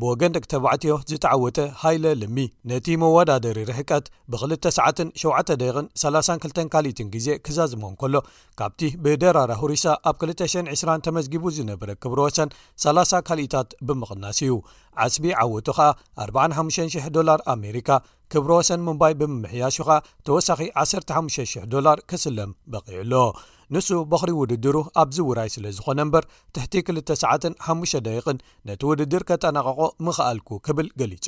ብወገን ደቂ ተባዕትዮ ዝተዓወተ ሃይለ ልሚ ነቲ መወዳደሪ ርሕቀት ብክልተ ሰዓትን ሸተ ደቕን 32 ካልኢትን ግዜ ክዛዝሞ እንከሎ ካብቲ ብደራራ ሁሪሳ ኣብ 220 ተመዝጊቡ ዝነበረ ክብረ ወሰን 30 ካልኢታት ብምቕናስ እዩ ዓስቢ ዓወቱ ከኣ 45000 ዶላር ኣሜሪካ ክብረ ወሰን ሙምባይ ብምምሕያሹ ከኣ ተወሳኺ 15,000 ዶላር ክስለም በቒዑ ኣሎ። ንሱ በዅሪ ውድድሩ ኣብዚ ውራይ ስለ ዝዀነ እምበር ትሕቲ ክልተ ሰዓትን ሓሙሽተ ደቒቕን ነቲ ውድድር ከጠናቕቖ ምኸኣልኩ ክብል ገሊጹ።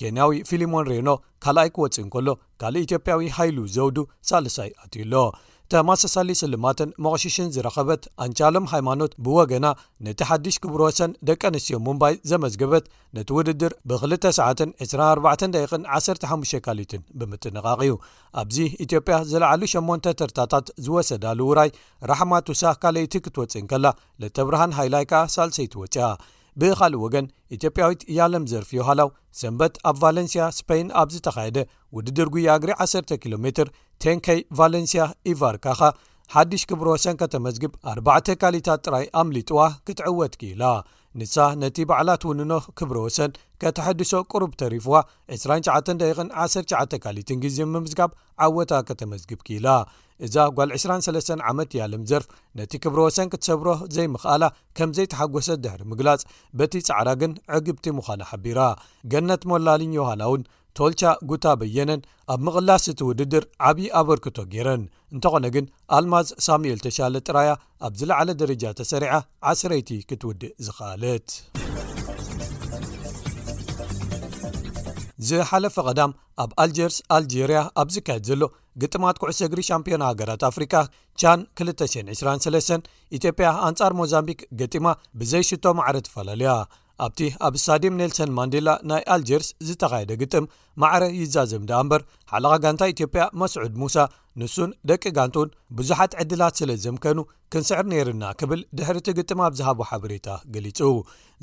ኬንያዊ ፊሊሞን ሬኖ ካልኣይ ክወጽእ እንከሎ ካልእ ኢትዮጵያዊ ሃይሉ ዘውዱ ሳልሳይ ኣትዩ ኣሎ። ተመሳሳሊ ስልማትን ሞቕሽሽን ዝረኸበት ኣንቻለም ሃይማኖት ብወገና ነቲ ሓድሽ ክብረ ወሰን ደቂ ኣንስትዮ ሙምባይ ዘመዝገበት ነቲ ውድድር ብክልተ ሰዓትን ዕስራን ኣርባዕተን ደቂቕን ዓሰርተ ሓሙሽተ ካሊትን ብምጥንቓቕ'ዩ። ኣብዚ ኢትዮጵያ ዝለዓሉ ሸሞንተ ተርታታት ዝወሰዳሉ ውራይ ራሕማ ቱሳ ካልኣይቲ ክትወጽእ እንከላ፣ ለተብርሃን ሃይላይ ከኣ ሳልሰይቲ ወጺኣ። ብኻልእ ወገን ኢትዮጵያዊት ያለም ዘርፍዮ ሃላው ሰንበት ኣብ ቫለንስያ ስፐይን ኣብ ዝተኻየደ ውድድር ጉያ እግሪ ዓሰርተ ኪሎ ሜትር ቴን ከይ ቫለንስያ ኢቫር ካኻ ሓድሽ ክብረ ወሰን ከተመዝግብ ኣርባዕተ ካሊታት ጥራይ ኣምሊጥዋ ክትዕወት ክኢላ። ንሳ ነቲ ባዕላ ትውንኖ ክብረ ወሰን ከተሐድሶ ቅሩብ ተሪፍዋ፣ ዕስራን ሸውዓተን ደቂቕን ዓሰርተ ሸውዓተ ካልኢትን ግዜ ብምምዝጋብ ዓወታ ከተመዝግብ ክኢላ። እዛ ጓል ዕስራን ሰለስተን ዓመት ያለም ዘርፍ ነቲ ክብረ ወሰን ክትሰብሮ ዘይምኽኣላ ከም ዘይተሓጎሰት ድሕሪ ምግላጽ፣ በቲ ጻዕራ ግን ዕግብቲ ምዃና ሓቢራ። ገነት ሞላሊኞሃላ'ውን ቶልቻ ጉታ በየነን ኣብ ምቕላስ እቲ ውድድር ዓብዪ ኣበርክቶ ገይረን እንተኾነ ግን ኣልማዝ ሳሙኤል ተሻለ ጥራያ ኣብ ዝለዓለ ደረጃ ተሰሪዓ ዓስረይቲ ክትውድእ ዝኸኣለት። ዝሓለፈ ቐዳም ኣብ ኣልጀርስ ኣልጀርያ ኣብ ዝካየድ ዘሎ ግጥማት ኩዕሶ እግሪ ሻምፒዮና ሃገራት ኣፍሪቃ ቻን 223 ኢትዮጵያ ኣንጻር ሞዛምቢክ ገጢማ ብዘይሽቶ ማዕረ ትፈላለያ ኣብቲ ኣብ ስታድየም ኔልሰን ማንዴላ ናይ ኣልጀርስ ዝተኻየደ ግጥም ማዕረ ይዛዘም ደኣ እምበር ሓለቓ ጋንታ ኢትዮጵያ መስዑድ ሙሳ ንሱን ደቂ ጋንቱን ብዙሓት ዕድላት ስለ ዘምከኑ ክንስዕር ነይርና ክብል ድሕሪ እቲ ግጥም ኣብ ዝሃቦ ሓበሬታ ገሊጹ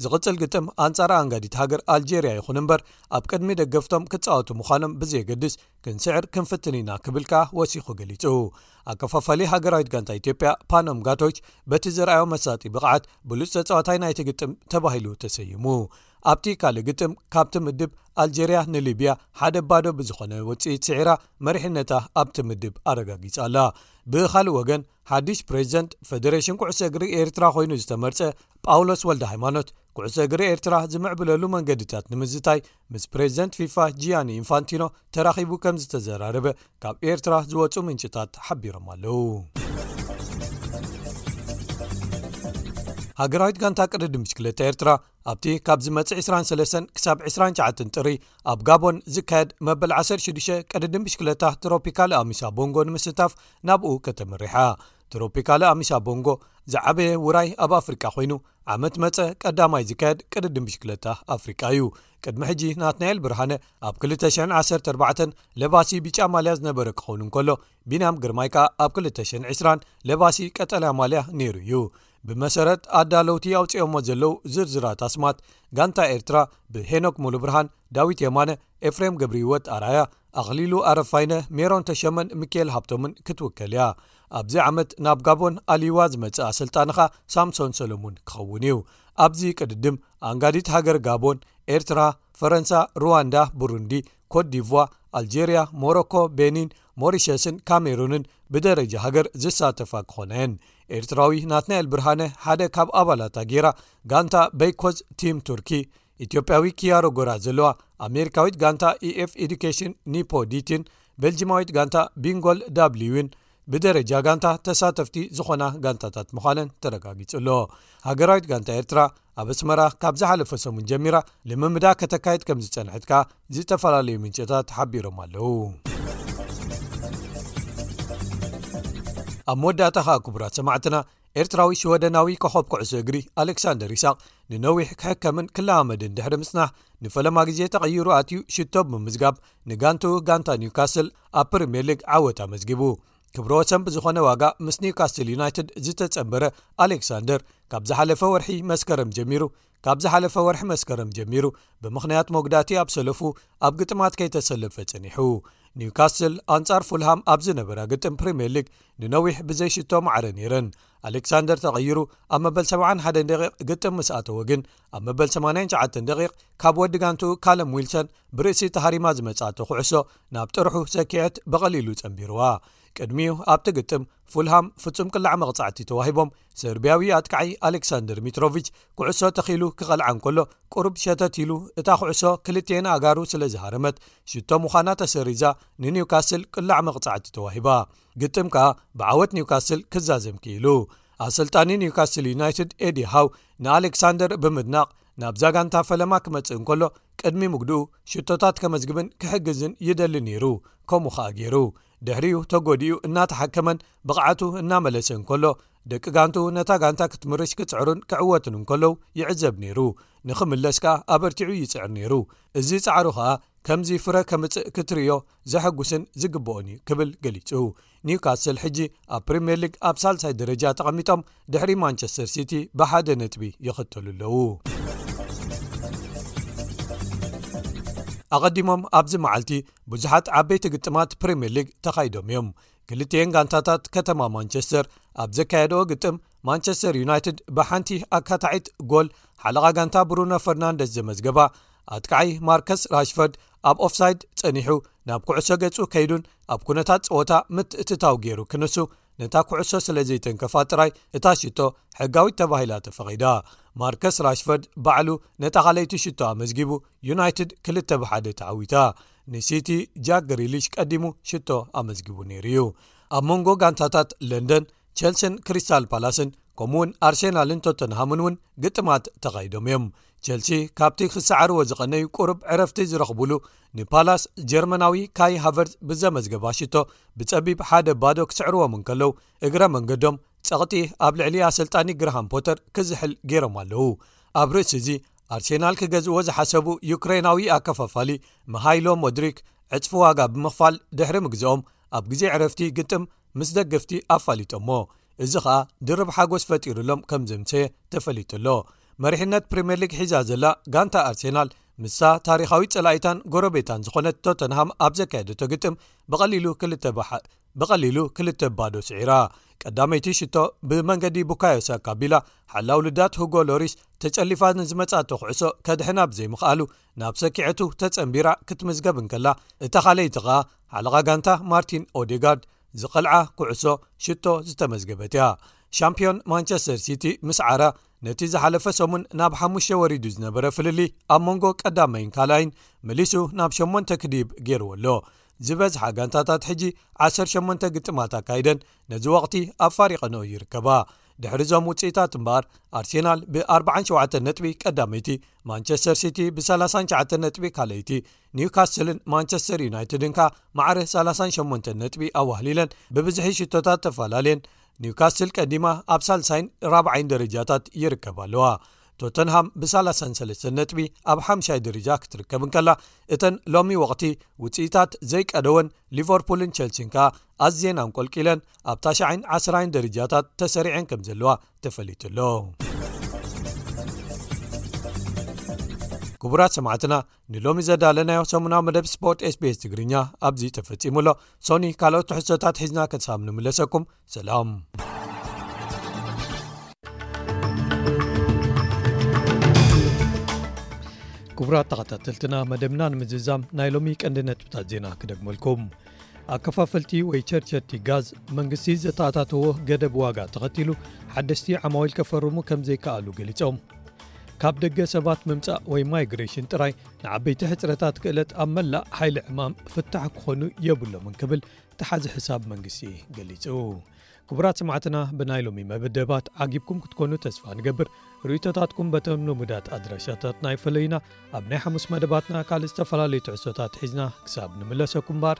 ዝቕጽል ግጥም ኣንጻር ኣንጋዲት ሃገር ኣልጀርያ ይኹን እምበር ኣብ ቅድሚ ደገፍቶም ክጻወቱ ምዃኖም ብዘየገድስ ክንስዕር ክንፍትን ኢና ክብል ከኣ ወሲኹ ገሊጹ ኣከፋፋሊ ሃገራዊት ጋንታ ኢትዮጵያ ፓኖም ጋቶች በቲ ዘርኣዮ መሳጢ ብቕዓት ብሉፅ ተፃዋታይ ናይቲ ግጥም ተባሂሉ ተሰይሙ ኣብቲ ካልእ ግጥም ካብቲ ምድብ ኣልጀርያ ንሊብያ ሓደ ባዶ ብዝኾነ ውፅኢት ስዒራ መሪሕነታ ኣብቲ ምድብ ኣረጋጊጻ ኣላ ብኻልእ ወገን ሓድሽ ፕሬዚደንት ፈደሬሽን ኩዕሶ እግሪ ኤርትራ ኮይኑ ዝተመርፀ ጳውሎስ ወልደ ሃይማኖት ኩዕሶ እግሪ ኤርትራ ዝምዕብለሉ መንገድታት ንምዝታይ ምስ ፕሬዚደንት ፊፋ ጂያኒ ኢንፋንቲኖ ተራኺቡ ከም ዝተዘራረበ ካብ ኤርትራ ዝወፁ ምንጭታት ሓቢሮም ኣለው ሃገራዊት ጋንታ ቅድዲ ምሽክለታ ኤርትራ ኣብቲ ካብ ዝመፅእ 23 ክሳብ 29 ጥሪ ኣብ ጋቦን ዝካየድ መበል 16 ቅድዲ ምሽክለታ ትሮፒካል ኣሚሳ ቦንጎ ንምስታፍ ናብኡ ከተመሪሓ ትሮፒካል ኣሚሳ ቦንጎ ዝዓበየ ውራይ ኣብ ኣፍሪቃ ኮይኑ ዓመት መጸ ቀዳማይ ዝካየድ ቅድድም ብሽክለታ ኣፍሪቃ እዩ ቅድሚ ሕጂ ናትናኤል ብርሃነ ኣብ 214 ለባሲ ቢጫ ማልያ ዝነበረ ክኸውን እንከሎ ቢንያም ግርማይ ከኣ ኣብ 220 ለባሲ ቀጠልያ ማልያ ነይሩ እዩ ብመሰረት ኣዳለውቲ ኣውፅኦሞ ዘለዉ ዝርዝራት ኣስማት ጋንታ ኤርትራ ብሄኖክ ሙሉ ብርሃን ዳዊት የማነ ኤፍሬም ገብሪ ህይወት ኣርኣያ ኣኽሊሉ ኣረፋይነ ሜሮን ተሸመን ሚኬኤል ሃብቶምን ክትውከል እያ ኣብዚ ዓመት ናብ ጋቦን ኣልይዋ ዝመጽእ ኣሰልጣንኻ ሳምሶን ሰለሙን ክኸውን እዩ ኣብዚ ቅድድም ኣንጋዲት ሃገር ጋቦን ኤርትራ ፈረንሳ ሩዋንዳ ቡሩንዲ ኮዲቭዋ ኣልጀርያ ሞሮኮ ቤኒን ሞሪሸስን ካሜሩንን ብደረጃ ሃገር ዝሳተፋ ክኾነየን ኤርትራዊ ናትናኤል ብርሃነ ሓደ ካብ ኣባላታ ጌራ ጋንታ በይኮዝ ቲም ቱርኪ ኢትዮጵያዊ ኪያሮ ጎራ ዘለዋ ኣሜሪካዊት ጋንታ ኢኤf ኤዱኬሽን ኒፖ ዲቲን ቤልጂማዊት ጋንታ ቢንጎል ዳብሊውን ብደረጃ ጋንታ ተሳተፍቲ ዝኾና ጋንታታት ምዃነን ተረጋጊጹ ኣሎ ሃገራዊት ጋንታ ኤርትራ ኣብ ኣስመራ ካብ ዝሓለፈ ሰሙን ጀሚራ ልምምዳ ከተካየድ ከም ዝጸንሐት ከኣ ዝተፈላለዩ ምንጭታት ሓቢሮም ኣለዉ ኣብ መወዳእታ ከኣ ክቡራት ሰማዕትና ኤርትራዊ ሽወደናዊ ኮኾብ ኩዕሶ እግሪ ኣሌክሳንደር ኢሳቅ ንነዊሕ ክሕከምን ክለማመድን ድሕሪ ምጽናሕ ንፈለማ ግዜ ተቐይሩ ኣትዩ ሽቶ ብምምዝጋብ ንጋንትኡ ጋንታ ኒውካስል ኣብ ፕሪምየር ሊግ ዓወት ኣመዝጊቡ ክብረ ወሰን ብዝኾነ ዋጋ ምስ ኒውካስትል ዩናይትድ ዝተጸንበረ ኣሌክሳንደር ካብ ዝሓለፈ ወርሒ መስከረም ጀሚሩ ካብ ዝሓለፈ ወርሒ መስከረም ጀሚሩ ብምኽንያት መጉዳእቲ ኣብ ሰለፉ ኣብ ግጥማት ከይተሰለፈ ጸኒሑ ኒውካስል ኣንጻር ፉልሃም ኣብ ዝነበራ ግጥም ፕሪምየር ሊግ ንነዊሕ ብዘይሽቶ ማዕረ ነይረን ኣሌክሳንደር ተቐይሩ ኣብ መበል 71 ደቂ ግጥም ምስ ኣተወ ግን ኣብ መበል 89 ደቂ ካብ ወዲ ጋንቱ ካለም ዊልሰን ብርእሲ ተሃሪማ ዝመጽእቶ ኩዕሶ ናብ ጥርሑ ሰኪዐት ብቐሊሉ ጸንቢርዋ ቅድሚኡ ኣብቲ ግጥም ፉልሃም ፍጹም ቅላዕ መቕጻዕቲ ተዋሂቦም ሰርብያዊ ኣጥቃዓይ ኣሌክሳንደር ሚትሮቪች ኩዕሶ ተኺሉ ክቐልዓ እንከሎ ቅሩብ ሸተት ኢሉ እታ ኩዕሶ ክልትኤን ኣጋሩ ስለ ዝሃረመት ሽቶ ምዃና ተሰሪዛ ንኒውካስል ቅላዕ መቕጻዕቲ ተዋሂባ ግጥም ከኣ ብዓወት ኒውካስል ክዛዘም ክኢሉ ኣሰልጣኒ ኒውካስል ዩናይትድ ኤዲ ሃው ንኣሌክሳንደር ብምድናቕ ናብዛ ጋንታ ፈለማ ክመጽእ እንከሎ ቅድሚ ምግድኡ ሽቶታት ከመዝግብን ክሕግዝን ይደሊ ነይሩ ከምኡ ከኣ ገይሩ ድሕሪኡ ተጎዲኡ እናተሓከመን ብቕዓቱ እናመለሰ እንከሎ ደቂ ጋንትኡ ነታ ጋንታ ክትምርሽ ክጽዕሩን ክዕወቱን እንከለዉ ይዕዘብ ነይሩ። ንኽምለስ ከኣ ኣበርቲዑ ይጽዕር ነይሩ። እዚ ጻዕሩ ከኣ ከምዚ ፍረ ከምጽእ ክትርእዮ ዘሐጉስን ዝግበኦን'ዩ ክብል ገሊጹ። ኒውካስል ሕጂ ኣብ ፕሪምየር ሊግ ኣብ ሳልሳይ ደረጃ ተቐሚጦም ድሕሪ ማንቸስተር ሲቲ ብሓደ ነጥቢ ይኽተሉ ኣለዉ። ኣቐዲሞም ኣብዚ መዓልቲ ብዙሓት ዓበይቲ ግጥማት ፕሪምየር ሊግ ተኻይዶም እዮም ክልተኤን ጋንታታት ከተማ ማንቸስተር ኣብ ዘካየደኦ ግጥም ማንቸስተር ዩናይትድ ብሓንቲ ኣካታዒት ጎል ሓለቓ ጋንታ ብሩኖ ፈርናንደስ ዘመዝገባ ኣትከዓይ ማርከስ ራሽፈርድ ኣብ ኦፍሳይድ ጸኒሑ ናብ ኩዕሶ ገጹ ከይዱን ኣብ ኩነታት ጸወታ ምትእትታው ገይሩ ክንሱ ነታ ኩዕሶ ስለ ዘይተንከፋ ጥራይ እታ ሽቶ ሕጋዊት ተባሂላ ተፈቒዳ። ማርከስ ራሽፈርድ ባዕሉ ነታ ካልኣይቲ ሽቶ ኣመዝጊቡ ዩናይትድ ክልተ ብሓደ ተዓዊታ። ንሲቲ ጃክ ግሪሊሽ ቀዲሙ ሽቶ ኣመዝጊቡ ነይሩ'ዩ። ኣብ መንጎ ጋንታታት ለንደን ቸልሲን ክሪስታል ፓላስን ከምኡ'ውን ኣርሴናልን ቶተንሃምን እውን ግጥማት ተኻይዶም'ዮም። ቸልሲ ካብቲ ክሰዓርዎ ዝቐነዩ ቁሩብ ዕረፍቲ ዝረኽቡሉ ንፓላስ ጀርመናዊ ካይ ሃቨርት ብዘመዝገባ ሽቶ ብጸቢብ ሓደ ባዶ ክስዕርዎም እንከለዉ እግረ መንገዶም ጸቕጢ ኣብ ልዕሊ ኣሰልጣኒ ግርሃም ፖተር ክዝሕል ገይሮም ኣለዉ ኣብ ርእሲ እዚ ኣርሴናል ክገዝእዎ ዝሓሰቡ ዩክሬናዊ ኣከፋፋሊ መሃይሎ ሞድሪክ ዕጽፊ ዋጋ ብምኽፋል ድሕሪ ምግዝኦም ኣብ ግዜ ዕረፍቲ ግጥም ምስ ደገፍቲ ኣፋሊጦሞ እዚ ኸኣ ድርብ ሓጎስ ፈጢሩሎም ከም ዘምሰየ ተፈሊጡ'ሎ። መሪሕነት ፕሪምየር ሊግ ሒዛ ዘላ ጋንታ ኣርሰናል ምስታ ታሪኻዊት ጸላኢታን ጎረቤታን ዝኾነት ቶተንሃም ኣብ ዘካየደቶ ግጥም ብቐሊሉ ክልተ ብ ብቐሊሉ ክልተ ባዶ ስዒራ። ቀዳመይቲ ሽቶ ብመንገዲ ቡካዮ ሳካ ኣቢላ ሓላው ልዳት ሁጎ ሎሪስ ተጨሊፋ ንዝመጽኣቶ ኩዕሶ ከድሕና ብዘይምኽኣሉ ናብ ሰኪዐቱ ተጸንቢራ ክትምዝገብ እንከላ እታ ካልኣይቲ ኸኣ ሓለቓ ጋንታ ማርቲን ኦዴጋርድ ዝቐልዓ ኩዕሶ ሽቶ ዝተመዝገበት እያ። ሻምፕዮን ማንቸስተር ሲቲ ምስዓራ ነቲ ዝሓለፈ ሰሙን ናብ ሓሙሽተ ወሪዱ ዝነበረ ፍልልይ ኣብ መንጎ ቀዳመይን ካልኣይን መሊሱ ናብ ሸሞንተ ክድይብ ገይርዎ ኣሎ። ዝበዝሓ ጋንታታት ሕጂ 18 ግጥማት ኣካይደን ነዚ ወቕቲ ኣብ ፋሪቐንኦ ይርከባ። ድሕሪ ዞም ውፅኢታት እምበኣር ኣርሴናል ብ47 ነጥቢ ቀዳመይቲ ማንቸስተር ሲቲ ብ39 ነጥቢ ካልኣይቲ ኒውካስልን ማንቸስተር ዩናይትድን ከኣ ማዕረ 38 ነጥቢ ኣዋህሊለን ብብዝሒ ሽቶታት ተፈላለየን ኒውካስትል ቀዲማ ኣብ ሳልሳይን ራብዓይን ደረጃታት ይርከብ ኣለዋ ቶተንሃም ብ33 ነጥቢ ኣብ ሓምሻይ ደረጃ ክትርከብ እንከላ እተን ሎሚ ወቕቲ ውፅኢታት ዘይቀደወን ሊቨርፑልን ቸልሲን ከኣ ኣዝየን ኣንቆልቂለን ኣብ ታሽይን ዓስራይን ደረጃታት ተሰሪዐን ከም ዘለዋ ተፈሊጡ ኣሎ ክቡራት ሰማዕትና ንሎሚ ዘዳለናዮ ሰሙናዊ መደብ ስፖርት ስቤስ ትግርኛ ኣብዚ ተፈጺሙ ኣሎ ሶኒ ካልኦት ትሕሶታት ሒዝና ከሳብ ንምለሰኩም ሰላም ክቡራት ተኸታተልትና መደብና ንምዝዛም ናይ ሎሚ ቀንዲ ነጥብታት ዜና ክደግመልኩም ኣከፋፈልቲ ወይ ቸርቸርቲ ጋዝ መንግስቲ ዘተኣታተዎ ገደብ ዋጋ ተኸቲሉ ሓደስቲ ዓማዊል ከፈርሙ ከም ዘይከኣሉ ገሊፆም ካብ ደገ ሰባት ምምጻእ ወይ ማይግሬሽን ጥራይ ንዓበይቲ ሕጽረታት ክእለት ኣብ መላእ ሓይሊ ዕማም ፍታሕ ክኾኑ የብሎምን ክብል ተሓዚ ሕሳብ መንግስቲ ገሊጹ። ክቡራት ስማዕትና ብናይ ሎሚ መብደባት ዓጊብኩም ክትኮኑ ተስፋ ንገብር ርእቶታትኩም በተን ልሙዳት ኣድራሻታትና ይፈለዩና ኣብ ናይ ሓሙስ መደባትና ካልእ ዝተፈላለዩ ትሕሶታት ሒዝና ክሳብ ንምለሰኩም ባር